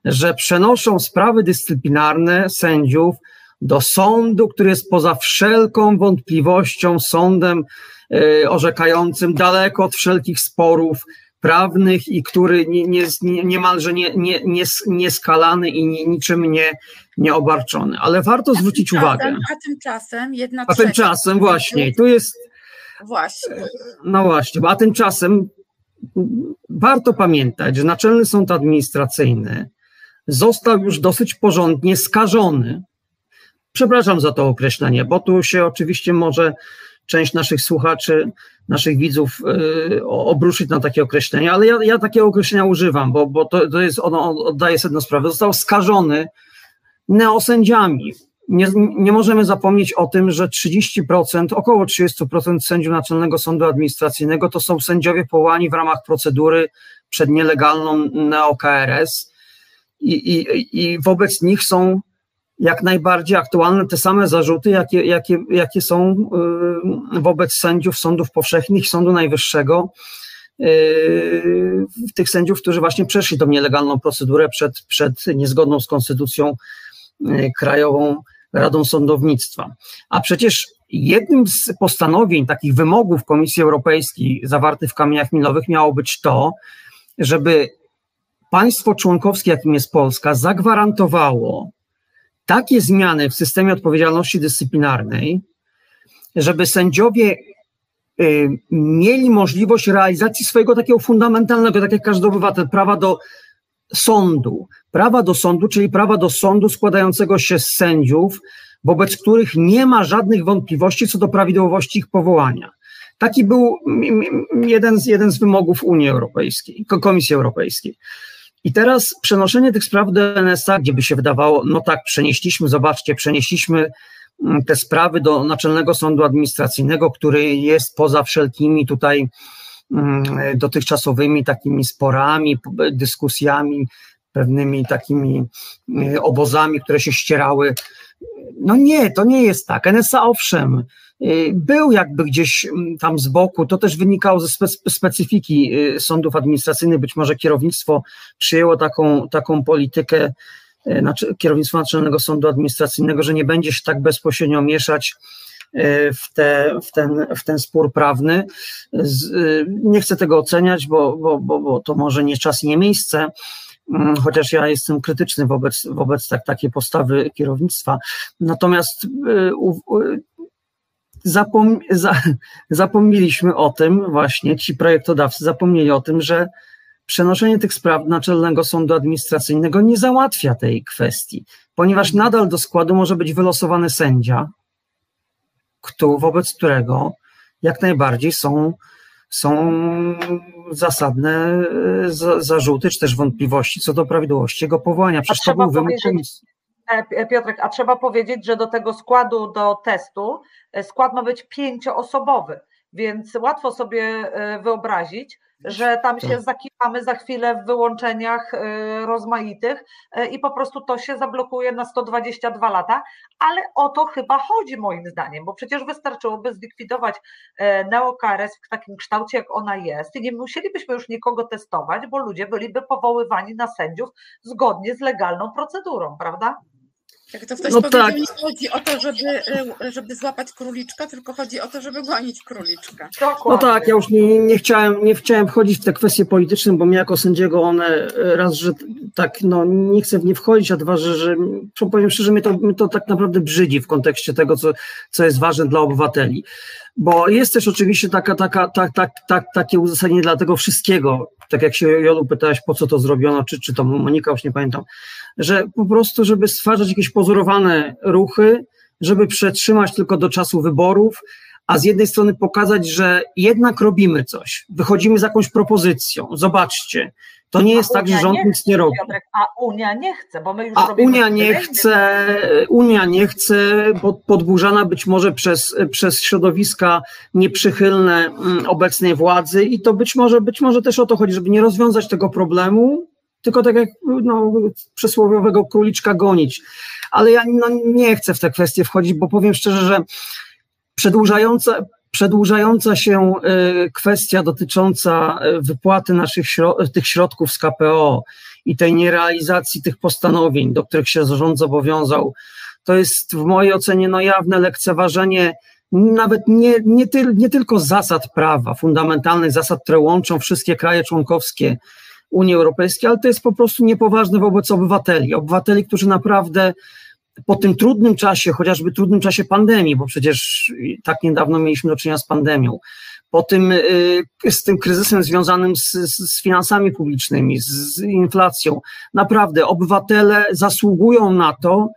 C: że przenoszą sprawy dyscyplinarne sędziów do sądu, który jest poza wszelką wątpliwością sądem E, orzekającym daleko od wszelkich sporów prawnych i który nie, nie, niemalże nie, nie, nie, nieskalany i nie, niczym nie, nieobarczony. Ale warto zwrócić uwagę.
B: A tymczasem jedna
C: A tymczasem właśnie, tu jest.
B: Właśnie.
C: No właśnie, a tymczasem warto pamiętać, że Naczelny Sąd Administracyjny został już dosyć porządnie skażony. Przepraszam za to określenie, bo tu się oczywiście może część naszych słuchaczy, naszych widzów yy, obruszyć na takie określenia, ale ja, ja takiego określenia używam, bo, bo to, to jest, ono oddaje sedno sprawę. Został skażony neosędziami. nie, nie możemy zapomnieć o tym, że 30%, około 30% sędziów Naczelnego Sądu Administracyjnego to są sędziowie powołani w ramach procedury przed nielegalną neo-KRS i, i, i wobec nich są jak najbardziej aktualne te same zarzuty, jakie, jakie, jakie są y, wobec sędziów sądów powszechnych, Sądu Najwyższego, y, tych sędziów, którzy właśnie przeszli tą nielegalną procedurę przed, przed niezgodną z konstytucją y, krajową Radą Sądownictwa. A przecież jednym z postanowień, takich wymogów Komisji Europejskiej zawartych w kamieniach milowych miało być to, żeby państwo członkowskie, jakim jest Polska, zagwarantowało takie zmiany w systemie odpowiedzialności dyscyplinarnej, żeby sędziowie y, mieli możliwość realizacji swojego takiego fundamentalnego, tak jak każdy obywatel, prawa do sądu. Prawa do sądu, czyli prawa do sądu składającego się z sędziów, wobec których nie ma żadnych wątpliwości co do prawidłowości ich powołania. Taki był jeden z, jeden z wymogów Unii Europejskiej, Komisji Europejskiej. I teraz przenoszenie tych spraw do NSA, gdzie by się wydawało, no tak, przenieśliśmy, zobaczcie, przenieśliśmy mm, te sprawy do Naczelnego Sądu Administracyjnego, który jest poza wszelkimi tutaj mm, dotychczasowymi takimi sporami, dyskusjami, pewnymi takimi y, obozami, które się ścierały. No nie, to nie jest tak. NSA owszem, był jakby gdzieś mm, tam z boku, to też wynikało ze specyfiki y, sądów administracyjnych, być może kierownictwo przyjęło taką, taką politykę, znaczy kierownictwo Naczelnego Sądu Administracyjnego, że nie będzie się tak bezpośrednio mieszać w, te, w, ten, w ten spór prawny. Nie chcę tego oceniać, bo, bo, bo, bo to może nie czas nie miejsce, Mm, chociaż ja jestem krytyczny wobec, wobec tak, takiej postawy kierownictwa. Natomiast y, zapom, za, zapomnieliśmy o tym, właśnie ci projektodawcy zapomnieli o tym, że przenoszenie tych spraw Naczelnego Sądu Administracyjnego nie załatwia tej kwestii, ponieważ nadal do składu może być wylosowany sędzia, kto, wobec którego jak najbardziej są są zasadne e, zarzuty, czy też wątpliwości co do prawidłowości jego powołania. Przecież to był wymóg komisji.
A: E, Piotrek, a trzeba powiedzieć, że do tego składu, do testu, e, skład ma być pięcioosobowy, więc łatwo sobie wyobrazić, że tam się tak. zakiwamy za chwilę w wyłączeniach rozmaitych i po prostu to się zablokuje na 122 lata, ale o to chyba chodzi moim zdaniem, bo przecież wystarczyłoby zlikwidować neokRS w takim kształcie, jak ona jest i nie musielibyśmy już nikogo testować, bo ludzie byliby powoływani na sędziów zgodnie z legalną procedurą, prawda?
B: Jak to ktoś no powiedział, tak. nie chodzi o to, żeby, e, żeby złapać króliczka, tylko chodzi o to, żeby gonić króliczka.
C: No tak, ja już nie, nie, chciałem, nie chciałem wchodzić w te kwestie polityczne, bo mnie jako sędziego one e, raz, że tak, no nie chcę w nie wchodzić, a dwa, że, że powiem szczerze, mnie to, mnie to tak naprawdę brzydzi w kontekście tego, co, co jest ważne dla obywateli. Bo jest też oczywiście taka, taka, tak, tak, tak, takie uzasadnienie dla tego wszystkiego, tak jak się Jolu pytałaś, po co to zrobiono, czy, czy to Monika, już nie pamiętam, że po prostu, żeby stwarzać jakieś pozorowane ruchy, żeby przetrzymać tylko do czasu wyborów, a z jednej strony pokazać, że jednak robimy coś, wychodzimy z jakąś propozycją. Zobaczcie, to nie jest a tak, że rząd nic nie robi. Piotrek,
A: a Unia nie chce, bo my już
C: A Unia nie chce, Unia nie chce, podburzana być może przez, przez środowiska nieprzychylne mm, obecnej władzy i to być może, być może też o to chodzi, żeby nie rozwiązać tego problemu, tylko tak jak no, przysłowiowego króliczka gonić. Ale ja no, nie chcę w te kwestie wchodzić, bo powiem szczerze, że przedłużająca, przedłużająca się y, kwestia dotycząca y, wypłaty naszych tych środków z KPO i tej nierealizacji tych postanowień, do których się zarząd zobowiązał, to jest w mojej ocenie no, jawne lekceważenie nawet nie, nie, ty, nie tylko zasad prawa, fundamentalnych zasad, które łączą wszystkie kraje członkowskie Unii Europejskiej, ale to jest po prostu niepoważne wobec obywateli. Obywateli, którzy naprawdę po tym trudnym czasie, chociażby trudnym czasie pandemii, bo przecież tak niedawno mieliśmy do czynienia z pandemią, po tym, y, z tym kryzysem związanym z, z finansami publicznymi, z inflacją, naprawdę obywatele zasługują na to,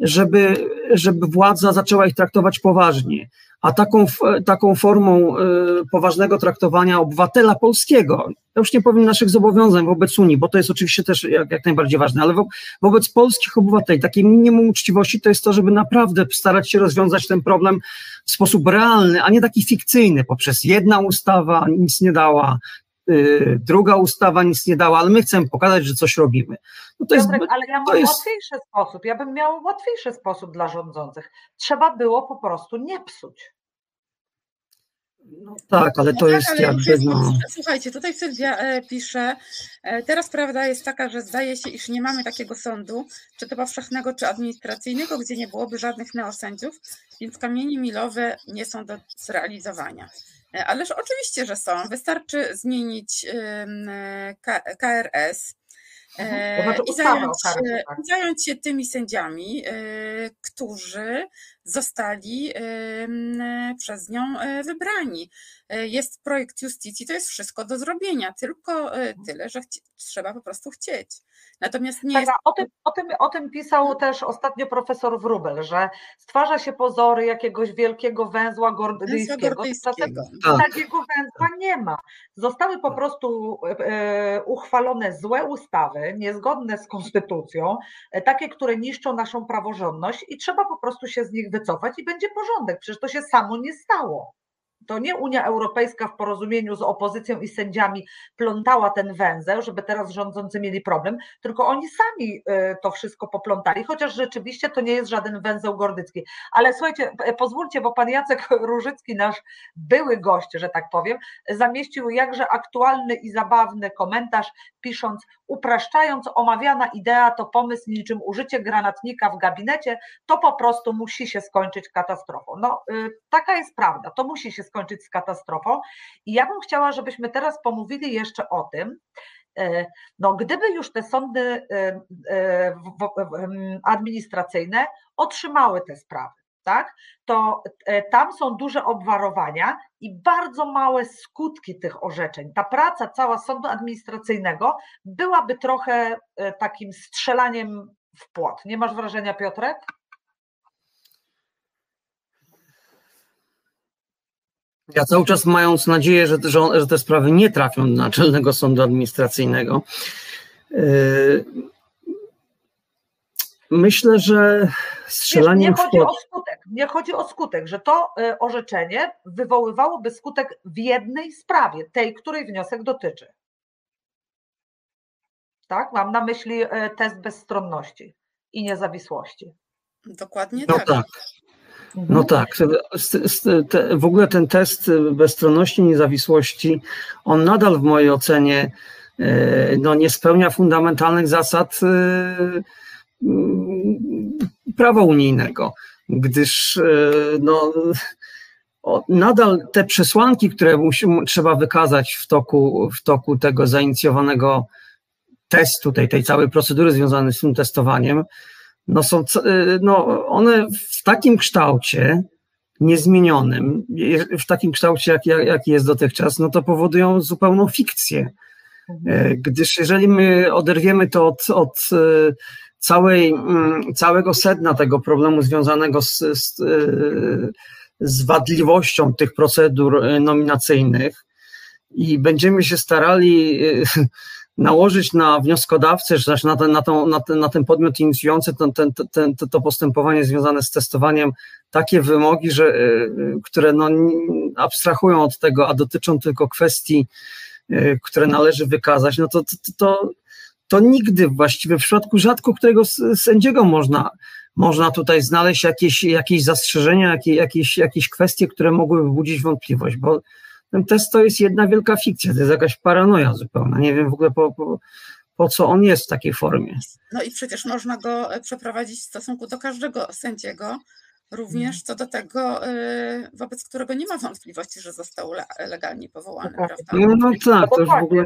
C: żeby, żeby władza zaczęła ich traktować poważnie. A taką, taką formą poważnego traktowania obywatela polskiego, ja już nie powiem naszych zobowiązań wobec Unii, bo to jest oczywiście też jak, jak najbardziej ważne, ale wo, wobec polskich obywateli, takie minimum uczciwości to jest to, żeby naprawdę starać się rozwiązać ten problem w sposób realny, a nie taki fikcyjny, poprzez jedna ustawa nic nie dała, druga ustawa nic nie dała, ale my chcemy pokazać, że coś robimy.
A: No to Piotrek, jest, ale ja mam jest... łatwiejszy sposób, ja bym miał łatwiejszy sposób dla rządzących. Trzeba było po prostu nie psuć.
C: No tak, ale to no jest tak, jakby. No...
B: Słuchajcie, tutaj Sylwia e, pisze, e, teraz prawda jest taka, że zdaje się, iż nie mamy takiego sądu, czy to powszechnego, czy administracyjnego, gdzie nie byłoby żadnych neosędziów, więc kamienie milowe nie są do zrealizowania. E, ależ oczywiście, że są. Wystarczy zmienić KRS, mhm. znaczy I zająć, się, tak. zająć się tymi sędziami, którzy zostali przez nią e, wybrani. E, jest projekt justicji, to jest wszystko do zrobienia, tylko e, tyle, że trzeba po prostu chcieć. Natomiast nie
A: tak,
B: jest...
A: o, tym, o, tym, o tym pisał też ostatnio profesor Wrubel, że stwarza się pozory jakiegoś wielkiego węzła gordyjskiego. Tymczasem tak. takiego węzła nie ma. Zostały po prostu e, uchwalone złe ustawy, niezgodne z konstytucją, takie, które niszczą naszą praworządność i trzeba po prostu się z nich wycofać i będzie porządek. Przecież to się samo nie stało to nie Unia Europejska w porozumieniu z opozycją i sędziami plątała ten węzeł, żeby teraz rządzący mieli problem, tylko oni sami y, to wszystko poplątali, chociaż rzeczywiście to nie jest żaden węzeł gordycki. Ale słuchajcie, pozwólcie, bo pan Jacek Różycki, nasz były gość, że tak powiem, zamieścił jakże aktualny i zabawny komentarz, pisząc, upraszczając, omawiana idea to pomysł niczym użycie granatnika w gabinecie, to po prostu musi się skończyć katastrofą. No, y, taka jest prawda, to musi się skończyć z katastrofą. I ja bym chciała, żebyśmy teraz pomówili jeszcze o tym, e, no, gdyby już te sądy e, e, administracyjne otrzymały te sprawy, tak, to tam są duże obwarowania i bardzo małe skutki tych orzeczeń. Ta praca cała sądu administracyjnego byłaby trochę takim strzelaniem w płot. Nie masz wrażenia, Piotrek?
C: Ja cały czas mając nadzieję, że, że, że te sprawy nie trafią do Naczelnego Sądu Administracyjnego, yy, myślę, że strzelanie
A: nie chodzi o skutek, nie chodzi o skutek, że to y, orzeczenie wywoływałoby skutek w jednej sprawie, tej, której wniosek dotyczy. Tak? Mam na myśli y, test bezstronności i niezawisłości.
B: Dokładnie no tak. tak.
C: No mhm. tak, w ogóle ten test bezstronności, niezawisłości, on nadal w mojej ocenie no, nie spełnia fundamentalnych zasad prawa unijnego, gdyż e, no, nadal te przesłanki, które trzeba wykazać w toku, w toku tego zainicjowanego testu, tej, tej całej procedury związanej z tym testowaniem, no są, y, no one w takim kształcie, niezmienionym, w takim kształcie, jaki jak, jak jest dotychczas, no to powodują zupełną fikcję. E, gdyż jeżeli my oderwiemy to od, od e, całej, mm, całego sedna tego problemu związanego z, z, e, z wadliwością tych procedur nominacyjnych. I będziemy się starali nałożyć na wnioskodawcę, czy też na ten, na, tą, na, ten, na ten podmiot inicjujący ten, ten, ten, to postępowanie związane z testowaniem takie wymogi, że, y, które no, abstrahują od tego, a dotyczą tylko kwestii, y, które należy wykazać, no to, to, to, to nigdy właściwie w przypadku rzadko którego sędziego można, można tutaj znaleźć jakieś, jakieś zastrzeżenia, jakieś, jakieś, jakieś kwestie, które mogłyby budzić wątpliwość, bo ten test to jest jedna wielka fikcja, to jest jakaś paranoja zupełna. Nie wiem w ogóle po, po, po co on jest w takiej formie.
B: No i przecież można go e, przeprowadzić w stosunku do każdego sędziego, również mhm. co do tego, e, wobec którego nie ma wątpliwości, że został legalnie powołany,
C: no, prawda? No, no tak, to już w ogóle...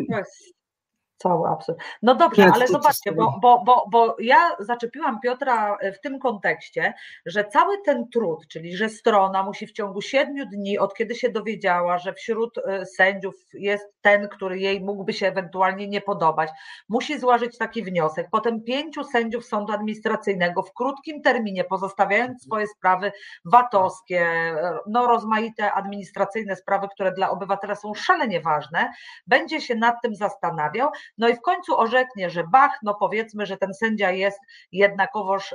A: Cały absurd. No dobrze, ale zobaczcie, bo, bo, bo, bo ja zaczepiłam Piotra w tym kontekście, że cały ten trud, czyli że strona musi w ciągu siedmiu dni, od kiedy się dowiedziała, że wśród e, sędziów jest ten, który jej mógłby się ewentualnie nie podobać, musi złożyć taki wniosek. Potem pięciu sędziów sądu administracyjnego w krótkim terminie, pozostawiając swoje sprawy VAT-owskie, e, no rozmaite administracyjne sprawy, które dla obywatela są szalenie ważne, będzie się nad tym zastanawiał, no i w końcu orzeknie, że bach, no powiedzmy, że ten sędzia jest jednakowoż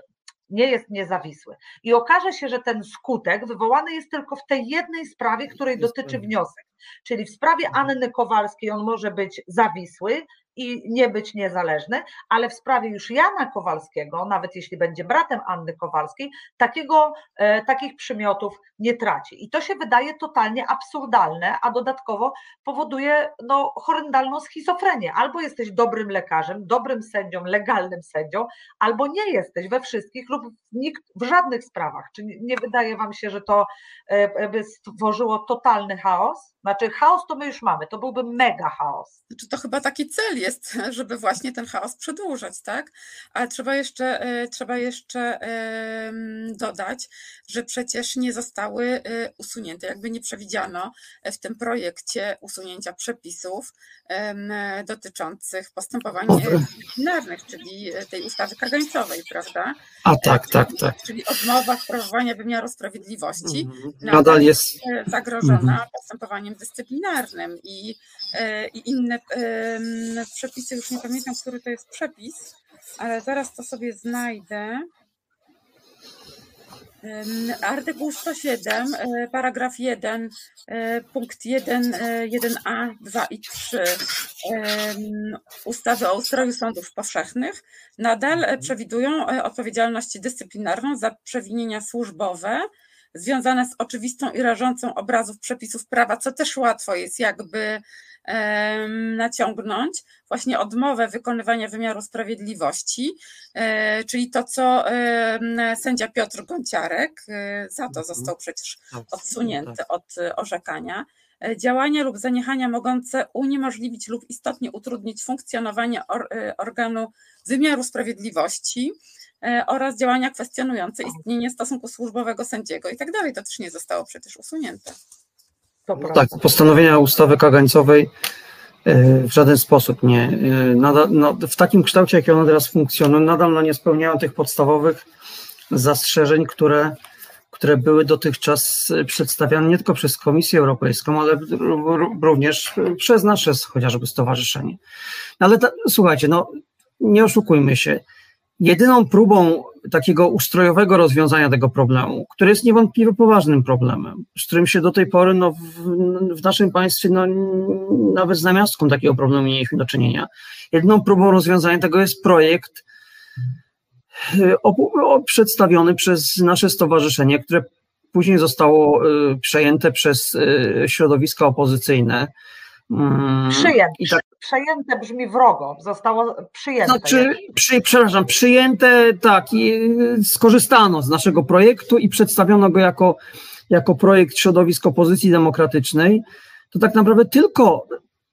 A: nie jest niezawisły. I okaże się, że ten skutek wywołany jest tylko w tej jednej sprawie, której dotyczy wniosek. Czyli w sprawie Anny Kowalskiej on może być zawisły i nie być niezależny, ale w sprawie już Jana Kowalskiego, nawet jeśli będzie bratem Anny Kowalskiej, takiego, e, takich przymiotów nie traci. I to się wydaje totalnie absurdalne, a dodatkowo powoduje no, horrendalną schizofrenię. Albo jesteś dobrym lekarzem, dobrym sędzią, legalnym sędzią, albo nie jesteś we wszystkich lub nikt, w żadnych sprawach. Czy nie, nie wydaje Wam się, że to e, by stworzyło totalny chaos? Znaczy, chaos to my już mamy, to byłby mega chaos.
B: Znaczy to chyba taki cel jest, żeby właśnie ten chaos przedłużać, tak? Ale trzeba jeszcze, e, trzeba jeszcze dodać, że przecież nie zostały e, usunięte, jakby nie przewidziano w tym projekcie usunięcia przepisów dotyczących postępowań e, dyscyplinarnych, czyli e, tej ustawy kagańcowej, prawda?
C: A tak, tak, tak.
B: Czyli odmowa sprawowania wymiaru sprawiedliwości
C: Mhm. Nadal jest.
B: e, zagrożona postępowaniem dyscyplinarnym i, e, i inne przepisy, już nie pamiętam, który to jest przepis, ale zaraz to sobie znajdę. Artykuł 107, e, paragraf 1, e, punkt 1, e, 1a, 2 i 3 em, ustawy o ustroju sądów powszechnych nadal e, przewidują e, odpowiedzialność dyscyplinarną za przewinienia służbowe związane z oczywistą i rażącą obrazów przepisów prawa, co też łatwo jest jakby naciągnąć, właśnie odmowę wykonywania wymiaru sprawiedliwości, e, czyli to, co sędzia Piotr Gonciarek, e, za to
C: Mhm.
B: został przecież
C: Tak,
B: odsunięty od e, orzekania. E, Działania lub zaniechania mogące uniemożliwić lub istotnie utrudnić funkcjonowanie or, organu wymiaru sprawiedliwości oraz działania kwestionujące istnienie stosunku służbowego sędziego i tak dalej. To też nie zostało przecież usunięte.
A: To
C: No
A: prawda.
C: tak, postanowienia ustawy kagańcowej e, w żaden sposób nie. e, Nadal, no, w takim kształcie, jaki one teraz funkcjonują, nadal no, nie spełniają tych podstawowych zastrzeżeń, które, które były dotychczas przedstawiane nie tylko przez Komisję Europejską, ale również przez nasze chociażby stowarzyszenie. No, ale ta, słuchajcie, no nie oszukujmy się. Jedyną próbą takiego ustrojowego rozwiązania tego problemu, który jest niewątpliwie poważnym problemem, z którym się do tej pory no, w, w naszym państwie no, nawet z namiastką takiego problemu nie mieliśmy do czynienia. Jedyną próbą rozwiązania tego jest projekt y, przedstawiony przez nasze stowarzyszenie, które później zostało y, przejęte przez y, środowiska opozycyjne. Mm,
A: Przyjęte,
C: I tak,
A: przejęte brzmi wrogo, zostało przyjęte.
C: znaczy, przy, przepraszam, przyjęte, tak, i y, skorzystano z naszego projektu i przedstawiono go jako, jako projekt środowisk opozycji demokratycznej, to tak naprawdę tylko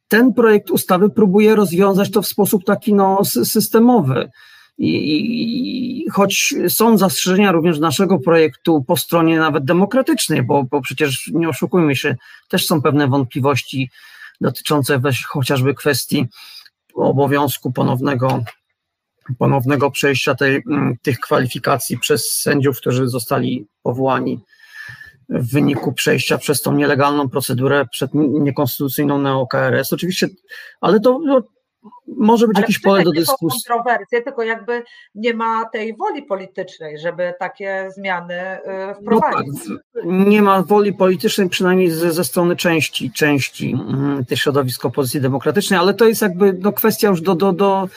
C: ten projekt ustawy próbuje rozwiązać to w sposób taki no, sy- systemowy. I, i, i choć są zastrzeżenia również naszego projektu po stronie nawet demokratycznej, bo, bo przecież nie oszukujmy się, też są pewne wątpliwości dotyczące chociażby kwestii obowiązku ponownego, ponownego przejścia tej, mm, tych kwalifikacji przez sędziów, którzy zostali powołani w wyniku przejścia przez tą nielegalną procedurę przed niekonstytucyjną neo-KRS. Oczywiście, ale to może być
A: Ale
C: jakieś pole do dyskusji.
A: kontrowersje, tylko jakby nie ma tej woli politycznej, żeby takie zmiany y,
C: No tak,
A: wprowadzić.
C: nie ma woli politycznej, przynajmniej ze, ze strony części, części mm, tych środowisk opozycji demokratycznej, ale to jest jakby no, kwestia już do, do, do,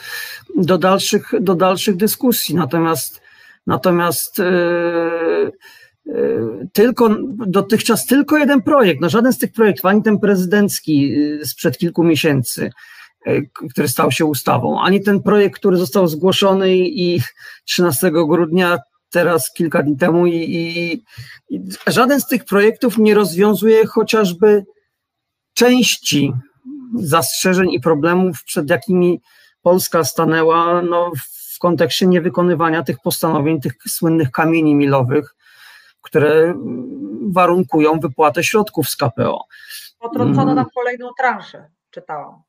C: do, dalszych, do dalszych dyskusji. Natomiast, natomiast yy, tylko dotychczas tylko jeden projekt, no żaden z tych projektów, ani ten prezydencki yy, sprzed kilku miesięcy, który stał się ustawą, ani ten projekt, który został zgłoszony i i 13 grudnia teraz kilka dni temu i, i, i żaden z tych projektów nie rozwiązuje chociażby części zastrzeżeń i problemów, przed jakimi Polska stanęła no, w kontekście niewykonywania tych postanowień, tych słynnych kamieni milowych, które warunkują wypłatę środków z KPO.
A: Potrącono nam kolejną transzę, czytałam.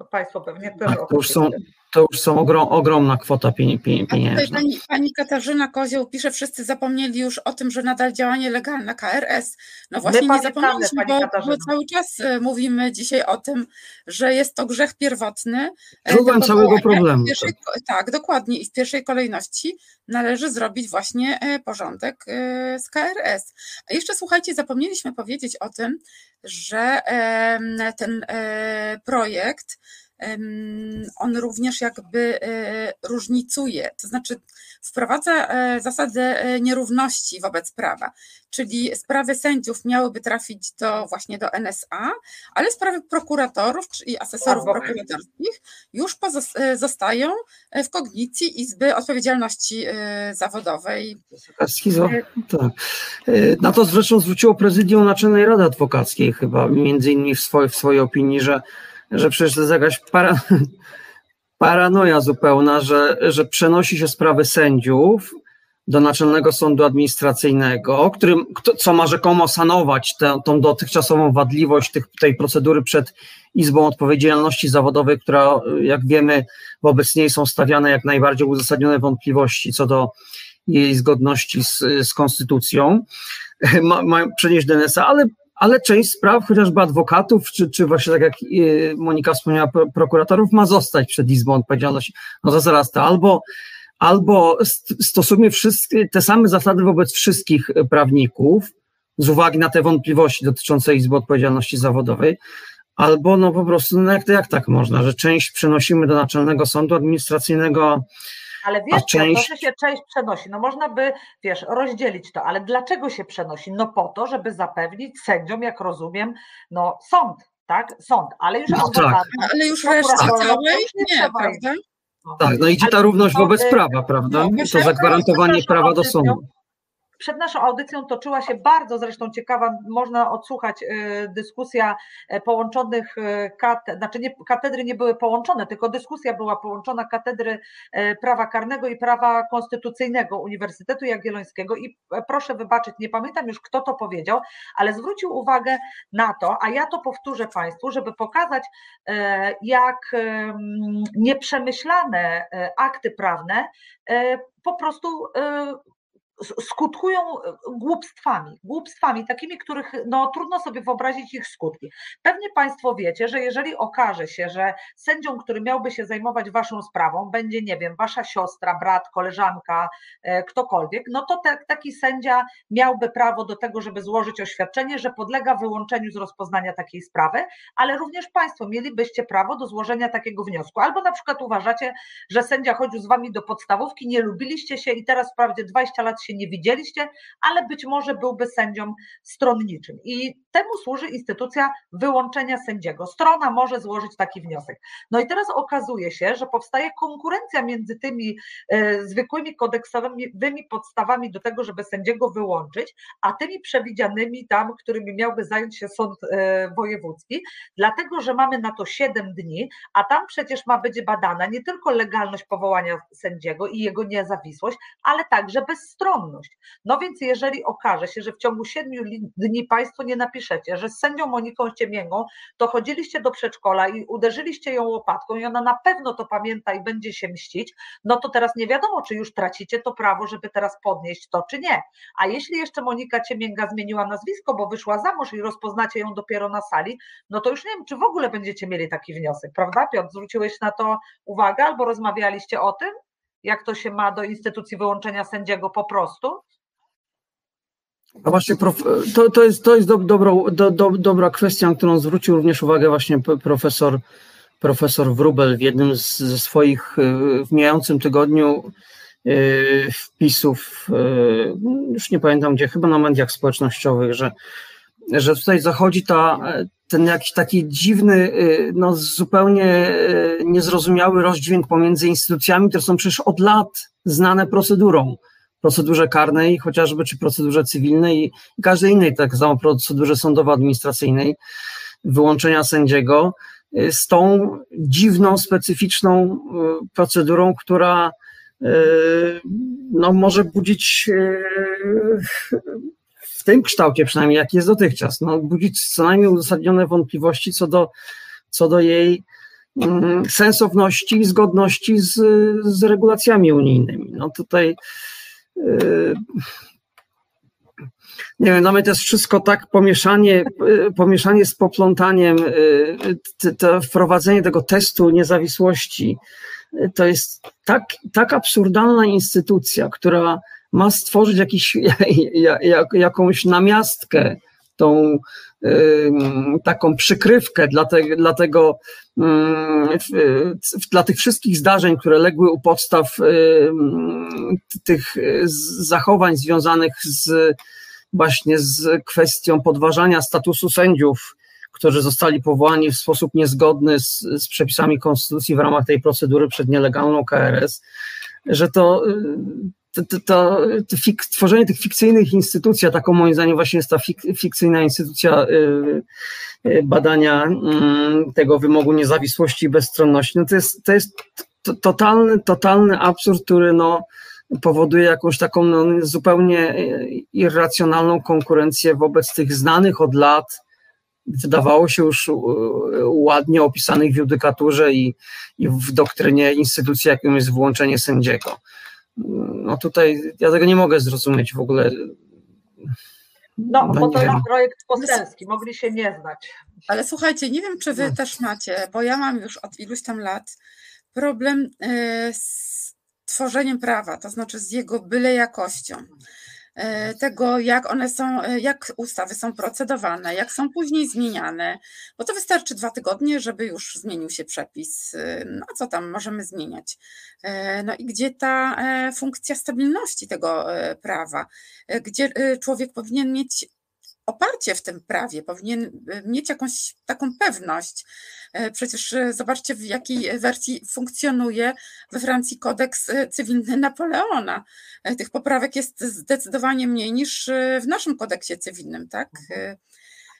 A: No państwo pewnie też.
C: Tak, to już są, to już są ogrom, ogromna kwota pieniędzy.
B: Pani, pani Katarzyna Kozioł pisze, wszyscy zapomnieli już o tym, że nadal działanie legalne KRS. No właśnie nie zapomnieliśmy, bo, bo, cały czas e, mówimy dzisiaj o tym, że jest to grzech pierwotny.
C: Źródłem całego problemu.
B: Pierwszej, tak. tak, dokładnie. I w pierwszej kolejności należy zrobić właśnie e, porządek e, z KRS. A jeszcze słuchajcie, zapomnieliśmy powiedzieć o tym, że ten projekt on również jakby e, różnicuje, to znaczy wprowadza e, zasadę e, nierówności wobec prawa, czyli sprawy sędziów miałyby trafić do właśnie do NSA, ale sprawy prokuratorów i asesorów prokuratorskich już zostają w kognicji Izby Odpowiedzialności Zawodowej.
C: Schizo, tak. Na to zresztą zwróciło prezydium Naczelnej Rady Adwokackiej chyba, między innymi w, swojej, w swojej opinii, że że przecież to jest jakaś para, paranoja zupełna, że, że przenosi się sprawy sędziów do Naczelnego Sądu Administracyjnego, którym, co ma rzekomo sanować tę, tą dotychczasową wadliwość tych, tej procedury przed Izbą Odpowiedzialności Zawodowej, która, jak wiemy, wobec niej są stawiane jak najbardziej uzasadnione wątpliwości co do jej zgodności z, z konstytucją, ma, ma przenieść do NSA, ale ale część spraw, chociażby adwokatów, czy, czy właśnie tak jak y, Monika wspomniała, prokuratorów, ma zostać przed Izbą Odpowiedzialności. No to zaraz to albo, albo stosujmy wszystkie, te same zasady wobec wszystkich prawników, z uwagi na te wątpliwości dotyczące Izby Odpowiedzialności Zawodowej, albo no po prostu, no jak, jak tak można, że część przenosimy do Naczelnego Sądu Administracyjnego,
A: ale wiesz, część... to, że się część przenosi, no można by, wiesz, rozdzielić to, ale dlaczego się przenosi? No po to, żeby zapewnić sędziom, jak rozumiem, no sąd, tak? Sąd, ale już
C: no, tak.
B: ale już reszta całej nie, nie prawda?
C: No. Tak, no idzie ta równość wobec prawa, prawda? No, to zagwarantowanie prawa do sądu.
A: Przed naszą audycją toczyła się bardzo zresztą ciekawa, można odsłuchać y, dyskusja e, połączonych y, katedr, znaczy nie, katedry nie były połączone, tylko dyskusja była połączona katedry e, prawa karnego i prawa konstytucyjnego Uniwersytetu Jagiellońskiego. I e, proszę wybaczyć, nie pamiętam już kto to powiedział, ale zwrócił uwagę na to, a ja to powtórzę Państwu, żeby pokazać jak nieprzemyślane akty prawne po prostu skutkują e, głupstwami, głupstwami takimi, których no, trudno sobie wyobrazić ich skutki. Pewnie Państwo wiecie, że jeżeli okaże się, że sędzią, który miałby się zajmować Waszą sprawą, będzie, nie wiem, Wasza siostra, brat, koleżanka, e, ktokolwiek, no to te, taki sędzia miałby prawo do tego, żeby złożyć oświadczenie, że podlega wyłączeniu z rozpoznania takiej sprawy, ale również Państwo mielibyście prawo do złożenia takiego wniosku. Albo na przykład uważacie, że sędzia chodził z Wami do podstawówki, nie lubiliście się i teraz wprawdzie 20 lat się się nie widzieliście, ale być może byłby sędzią stronniczym. I temu służy instytucja wyłączenia sędziego. Strona może złożyć taki wniosek. No i teraz okazuje się, że powstaje konkurencja między tymi e, zwykłymi kodeksowymi podstawami do tego, żeby sędziego wyłączyć, a tymi przewidzianymi tam, którymi miałby zająć się sąd e, wojewódzki, dlatego że mamy na to 7 dni, a tam przecież ma być badana nie tylko legalność powołania sędziego i jego niezawisłość, ale także bezstronność. No więc jeżeli okaże się, że w ciągu 7 dni Państwo nie napiszą, piszecie, że z sędzią Moniką Ciemięgą to chodziliście do przedszkola i uderzyliście ją łopatką i ona na pewno to pamięta i będzie się mścić, no to teraz nie wiadomo, czy już tracicie to prawo, żeby teraz podnieść to, czy nie. A jeśli jeszcze Monika Ciemięga zmieniła nazwisko, bo wyszła za mąż i rozpoznacie ją dopiero na sali, no to już nie wiem, czy w ogóle będziecie mieli taki wniosek, prawda Piotr? Zwróciłeś na to uwagę albo rozmawialiście o tym? Jak to się ma do instytucji wyłączenia sędziego po prostu?
C: Właśnie, to, to jest, to jest do, dobro, do, do, dobra kwestia, na którą zwrócił również uwagę właśnie profesor, profesor Wrubel w jednym z, ze swoich y, w mijającym tygodniu y, wpisów, y, już nie pamiętam gdzie, chyba na mediach społecznościowych, że, że tutaj zachodzi ta, ten jakiś taki dziwny, no zupełnie niezrozumiały rozdźwięk pomiędzy instytucjami, które są przecież od lat znane procedurą. Procedurze karnej chociażby, czy procedurze cywilnej i każdej innej, tak samo procedurze sądowo-administracyjnej, wyłączenia sędziego, z tą dziwną, specyficzną procedurą, która no, może budzić w tym kształcie przynajmniej, jak jest dotychczas, no, budzić co najmniej uzasadnione wątpliwości co do, co do jej mm, sensowności i zgodności z, z regulacjami unijnymi. No tutaj yy, nie wiem, nawet jest wszystko tak pomieszanie, yy, pomieszanie z poplątaniem, yy, to wprowadzenie tego testu niezawisłości, yy, to jest tak, tak absurdalna instytucja, która ma stworzyć jakiś, jak, jakąś namiastkę, tą taką przykrywkę dla, te, dla tego, dla tych wszystkich zdarzeń, które legły u podstaw tych zachowań związanych z właśnie z kwestią podważania statusu sędziów, którzy zostali powołani w sposób niezgodny z, z przepisami konstytucji w ramach tej procedury przed nielegalną KRS, że to to, to, to, to fik, tworzenie tych fikcyjnych instytucji, a taką moim zdaniem właśnie jest ta fik, fikcyjna instytucja y, y, badania y, tego wymogu niezawisłości i bezstronności, no to jest, to jest to, totalny, totalny absurd, który no, powoduje jakąś taką no, zupełnie y, irracjonalną konkurencję wobec tych znanych od lat, wydawało się już ładnie opisanych w judykaturze i, i w doktrynie instytucji, jaką jest włączenie sędziego no tutaj ja tego nie mogę zrozumieć w ogóle.
A: No, no bo to jest projekt poselski, mogli się nie znać.
B: Ale słuchajcie, nie wiem, czy wy no. też macie, bo ja mam już od iluś tam lat problem y, z tworzeniem prawa, to znaczy z jego byle jakością. E, tego, jak one są, e, jak ustawy są procedowane, jak są później zmieniane, bo to wystarczy dwa tygodnie, żeby już zmienił się przepis. E, no co tam możemy zmieniać? No i gdzie ta funkcja stabilności tego prawa, gdzie człowiek powinien mieć oparcie w tym prawie, powinien mieć jakąś taką pewność. E, przecież e, zobaczcie, w jakiej wersji funkcjonuje we Francji kodeks e, cywilny Napoleona. Tych poprawek jest zdecydowanie mniej niż w naszym kodeksie cywilnym, tak? Mhm.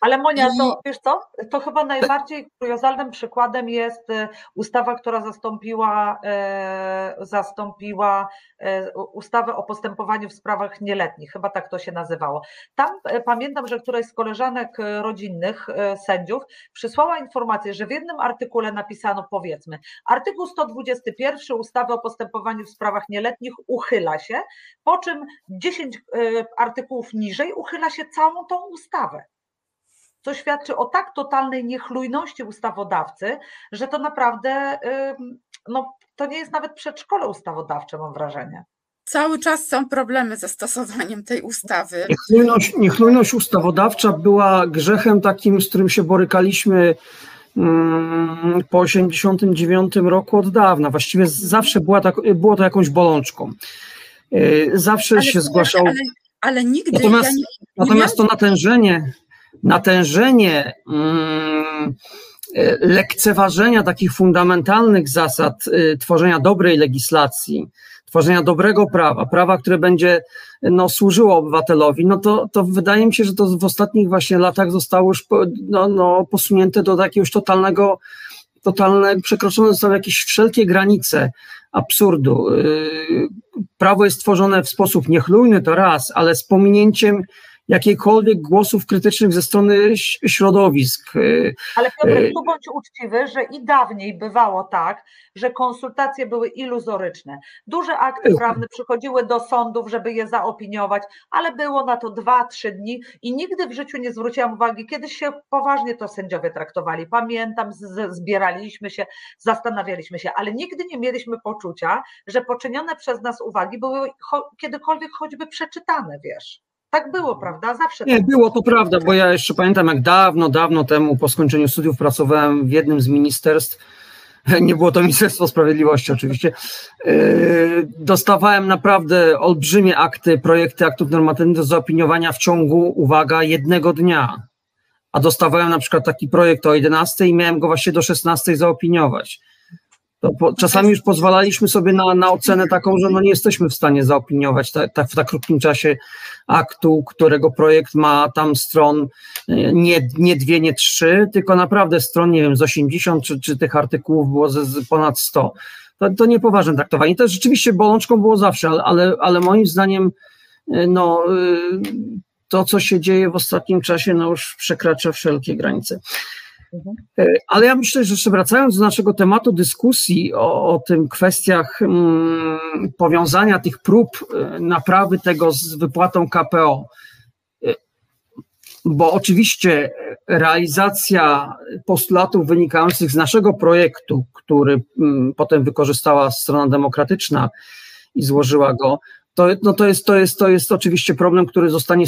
A: Ale Monia, to wiesz co? To chyba najbardziej kuriozalnym przykładem jest e, ustawa, która zastąpiła, e, zastąpiła e, ustawę o postępowaniu w sprawach nieletnich. Chyba tak to się nazywało. Tam pamiętam, że któraś z koleżanek rodzinnych sędziów przysłała informację, że w jednym artykule napisano powiedzmy, artykuł 121 ustawy o postępowaniu w sprawach nieletnich uchyla się, po czym 10 artykułów niżej uchyla się całą tą ustawę co świadczy o tak totalnej niechlujności ustawodawcy, że to naprawdę no, to nie jest nawet przedszkole ustawodawcze, mam wrażenie.
B: Cały czas są problemy ze stosowaniem tej ustawy.
C: Niechlujność, niechlujność ustawodawcza była grzechem takim, z którym się borykaliśmy mm, po 89 roku od dawna. Właściwie zawsze była tak, było to jakąś bolączką. Y, zawsze ale się zgłaszał.
B: Ale, ale nigdy.
C: Natomiast, ja nie, nie natomiast to natężenie, natężenie mm, e, lekceważenia takich fundamentalnych zasad y, tworzenia dobrej legislacji, tworzenia dobrego prawa, prawa, które będzie no, służyło obywatelowi, no to, to wydaje mi się, że to w ostatnich właśnie latach zostało już no, no, posunięte do jakiegoś totalnego, totalnego, przekroczone zostały jakieś wszelkie granice absurdu. Y, prawo jest tworzone w sposób niechlujny, to raz, ale z pominięciem jakiejkolwiek głosów krytycznych ze strony środowisk.
A: Y, Ale Piotr, y, tu bądź uczciwy, że i dawniej bywało tak, że konsultacje były iluzoryczne. Duże akty prawne przychodziły do sądów, żeby je zaopiniować, ale było na to dwa, trzy dni i nigdy w życiu nie zwróciłam uwagi, kiedyś się poważnie to sędziowie traktowali. Pamiętam, zbieraliśmy się, zastanawialiśmy się, ale nigdy nie mieliśmy poczucia, że poczynione przez nas uwagi były kiedykolwiek choćby przeczytane, wiesz. Tak było, prawda? Zawsze.
C: Nie, tak było to prawda, bo ja jeszcze pamiętam, jak dawno, dawno temu po skończeniu studiów pracowałem w jednym z ministerstw. Nie było to Ministerstwo Sprawiedliwości, oczywiście. Yy, dostawałem naprawdę olbrzymie akty, projekty aktów normatywnych do zaopiniowania w ciągu, uwaga, jednego dnia. A dostawałem na przykład taki projekt o 11 i miałem go właśnie do 16 zaopiniować. To po, czasami już pozwalaliśmy sobie na, na ocenę taką, że no nie jesteśmy w stanie zaopiniować tak, tak w tak krótkim czasie aktu, którego projekt ma tam stron nie, nie dwie, nie trzy, tylko naprawdę stron, nie wiem, z 80, czy, czy tych artykułów było z, z ponad 100. To, to niepoważne traktowanie. To rzeczywiście bolączką było zawsze, ale, ale, ale moim zdaniem no, to, co się dzieje w ostatnim czasie, no już przekracza wszelkie granice. Mhm. Ale ja myślę, że jeszcze wracając do naszego tematu dyskusji o, o tym kwestiach mm, powiązania tych prób e, naprawy tego z wypłatą KPO, e, bo oczywiście realizacja postulatów wynikających z naszego projektu, który mm, potem wykorzystała strona demokratyczna i złożyła go, to, no to, jest, to, jest, to jest oczywiście problem, który zostanie,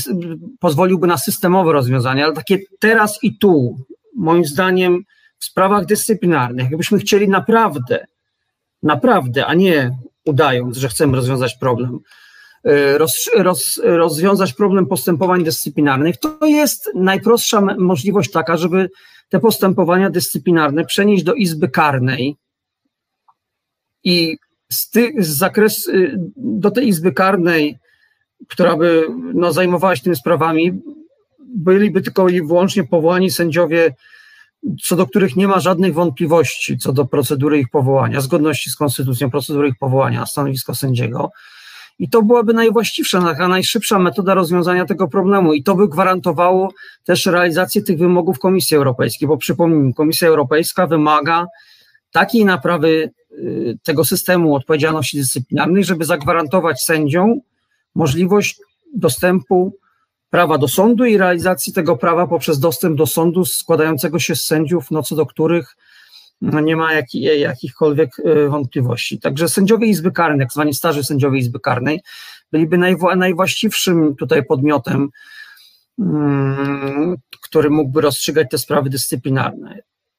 C: pozwoliłby na systemowe rozwiązanie, ale takie teraz i tu, moim zdaniem, w sprawach dyscyplinarnych, jakbyśmy chcieli naprawdę, naprawdę, a nie udając, że chcemy rozwiązać problem, y, roz, roz, rozwiązać problem postępowań dyscyplinarnych, to jest najprostsza możliwość taka, żeby te postępowania dyscyplinarne przenieść do Izby Karnej i z, ty, z zakresu, y, do tej Izby Karnej, która by no, zajmowała się tymi sprawami, byliby tylko i wyłącznie powołani sędziowie, co do których nie ma żadnych wątpliwości co do procedury ich powołania, zgodności z konstytucją procedury ich powołania na stanowisko sędziego. I to byłaby najwłaściwsza, najszybsza metoda rozwiązania tego problemu. I to by gwarantowało też realizację tych wymogów Komisji Europejskiej, bo przypomnijmy, Komisja Europejska wymaga takiej naprawy y, tego systemu odpowiedzialności dyscyplinarnej, żeby zagwarantować sędziom możliwość dostępu prawa do sądu i realizacji tego prawa poprzez dostęp do sądu składającego się z sędziów, no co do których no nie ma jak, jakichkolwiek y, wątpliwości. Także sędziowie Izby Karnej, jak zwani starzy sędziowie Izby Karnej, byliby najwła, najwłaściwszym tutaj podmiotem, hmm, który mógłby rozstrzygać te sprawy dyscyplinarne.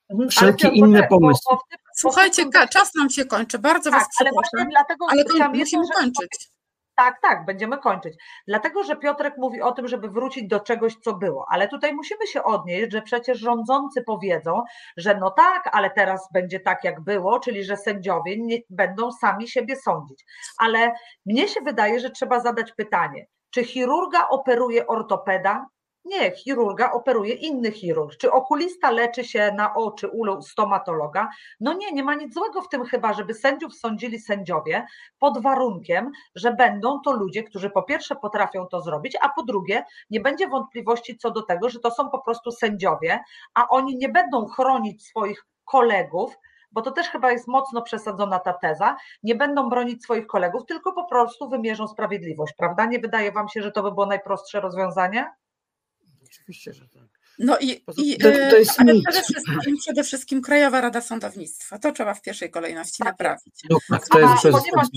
C: Mhm. Wszelkie ale inne pomysły.
B: Słuchajcie, czas nam się kończy, bardzo tak, was ale właśnie dlatego ale to musimy kończyć.
A: Tak, tak, będziemy kończyć. Dlatego, że Piotrek mówi o tym, żeby wrócić do czegoś, co było. Ale tutaj musimy się odnieść, że przecież rządzący powiedzą, że no tak, ale teraz będzie tak, jak było, czyli że sędziowie nie, będą sami siebie sądzić. Ale mnie się wydaje, że trzeba zadać pytanie, czy chirurga operuje ortopeda, nie, chirurga operuje inny chirurg. Czy okulista leczy się na oczy u stomatologa? No nie, nie ma nic złego w tym chyba, żeby sędziów sądzili sędziowie pod warunkiem, że będą to ludzie, którzy po pierwsze potrafią to zrobić, a po drugie nie będzie wątpliwości co do tego, że to są po prostu sędziowie, a oni nie będą chronić swoich kolegów, bo to też chyba jest mocno przesadzona ta teza, nie będą bronić swoich kolegów, tylko po prostu wymierzą sprawiedliwość, prawda? Nie wydaje Wam się, że to by było najprostsze rozwiązanie?
C: Oczywiście, że tak.
B: No i, i to, to jest ale przede wszystkim, przede wszystkim Krajowa Rada Sądownictwa. To trzeba w pierwszej kolejności tak naprawić. No,
C: tak, to jest
A: ponieważ,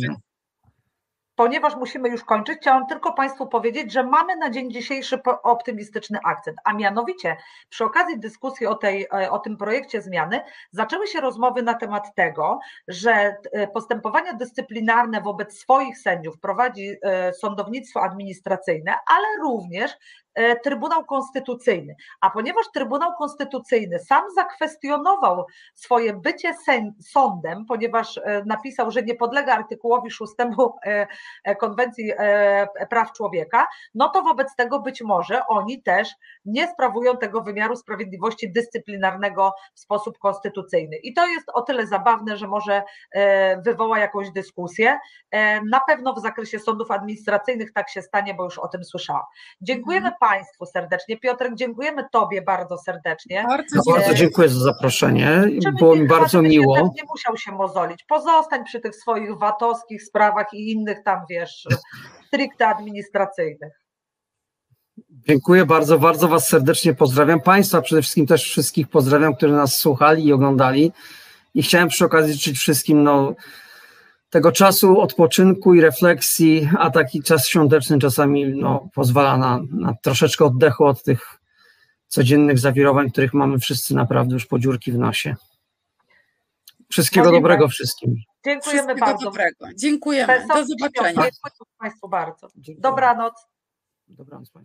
A: ponieważ musimy już kończyć, chciałam tylko Państwu powiedzieć, że mamy na dzień dzisiejszy optymistyczny akcent, a mianowicie przy okazji dyskusji o, tej, e, o tym projekcie zmiany zaczęły się rozmowy na temat tego, że e, postępowania dyscyplinarne wobec swoich sędziów prowadzi e, sądownictwo administracyjne, ale również E, Trybunał Konstytucyjny. A ponieważ Trybunał Konstytucyjny sam zakwestionował swoje bycie sądem, ponieważ e, napisał, że nie podlega artykułowi 6 e, Konwencji Praw Człowieka, no to wobec tego być może oni też nie sprawują tego wymiaru sprawiedliwości dyscyplinarnego w sposób konstytucyjny. I to jest o tyle zabawne, że może wywoła jakąś dyskusję. Na pewno w zakresie sądów administracyjnych tak się stanie, bo już o tym słyszałam. Dziękujemy mhm. Państwu serdecznie. Piotrek, dziękujemy Tobie bardzo serdecznie.
C: Bardzo, no, bardzo dziękuję za zaproszenie. Było mi bardzo miło.
A: Nie musiał się mozolić. Pozostań przy tych swoich watowskich sprawach i innych tam, wiesz, stricte administracyjnych.
C: Dziękuję bardzo, bardzo Was serdecznie pozdrawiam. Państwa przede wszystkim też wszystkich pozdrawiam, którzy nas słuchali i oglądali. I chciałem przy okazji życzyć wszystkim no, tego czasu odpoczynku i refleksji, a taki czas świąteczny czasami no, pozwala na, na troszeczkę oddechu od tych codziennych zawirowań, których mamy wszyscy naprawdę już po dziurki w nosie. Wszystkiego dobrego wszystkim.
A: Dziękujemy
B: Wszystkiego
A: bardzo.
B: Dobrego. Dziękujemy. Do zobaczenia.
A: Dziękuję Państwu bardzo. Dobranoc.
C: Dobranoc Państwu.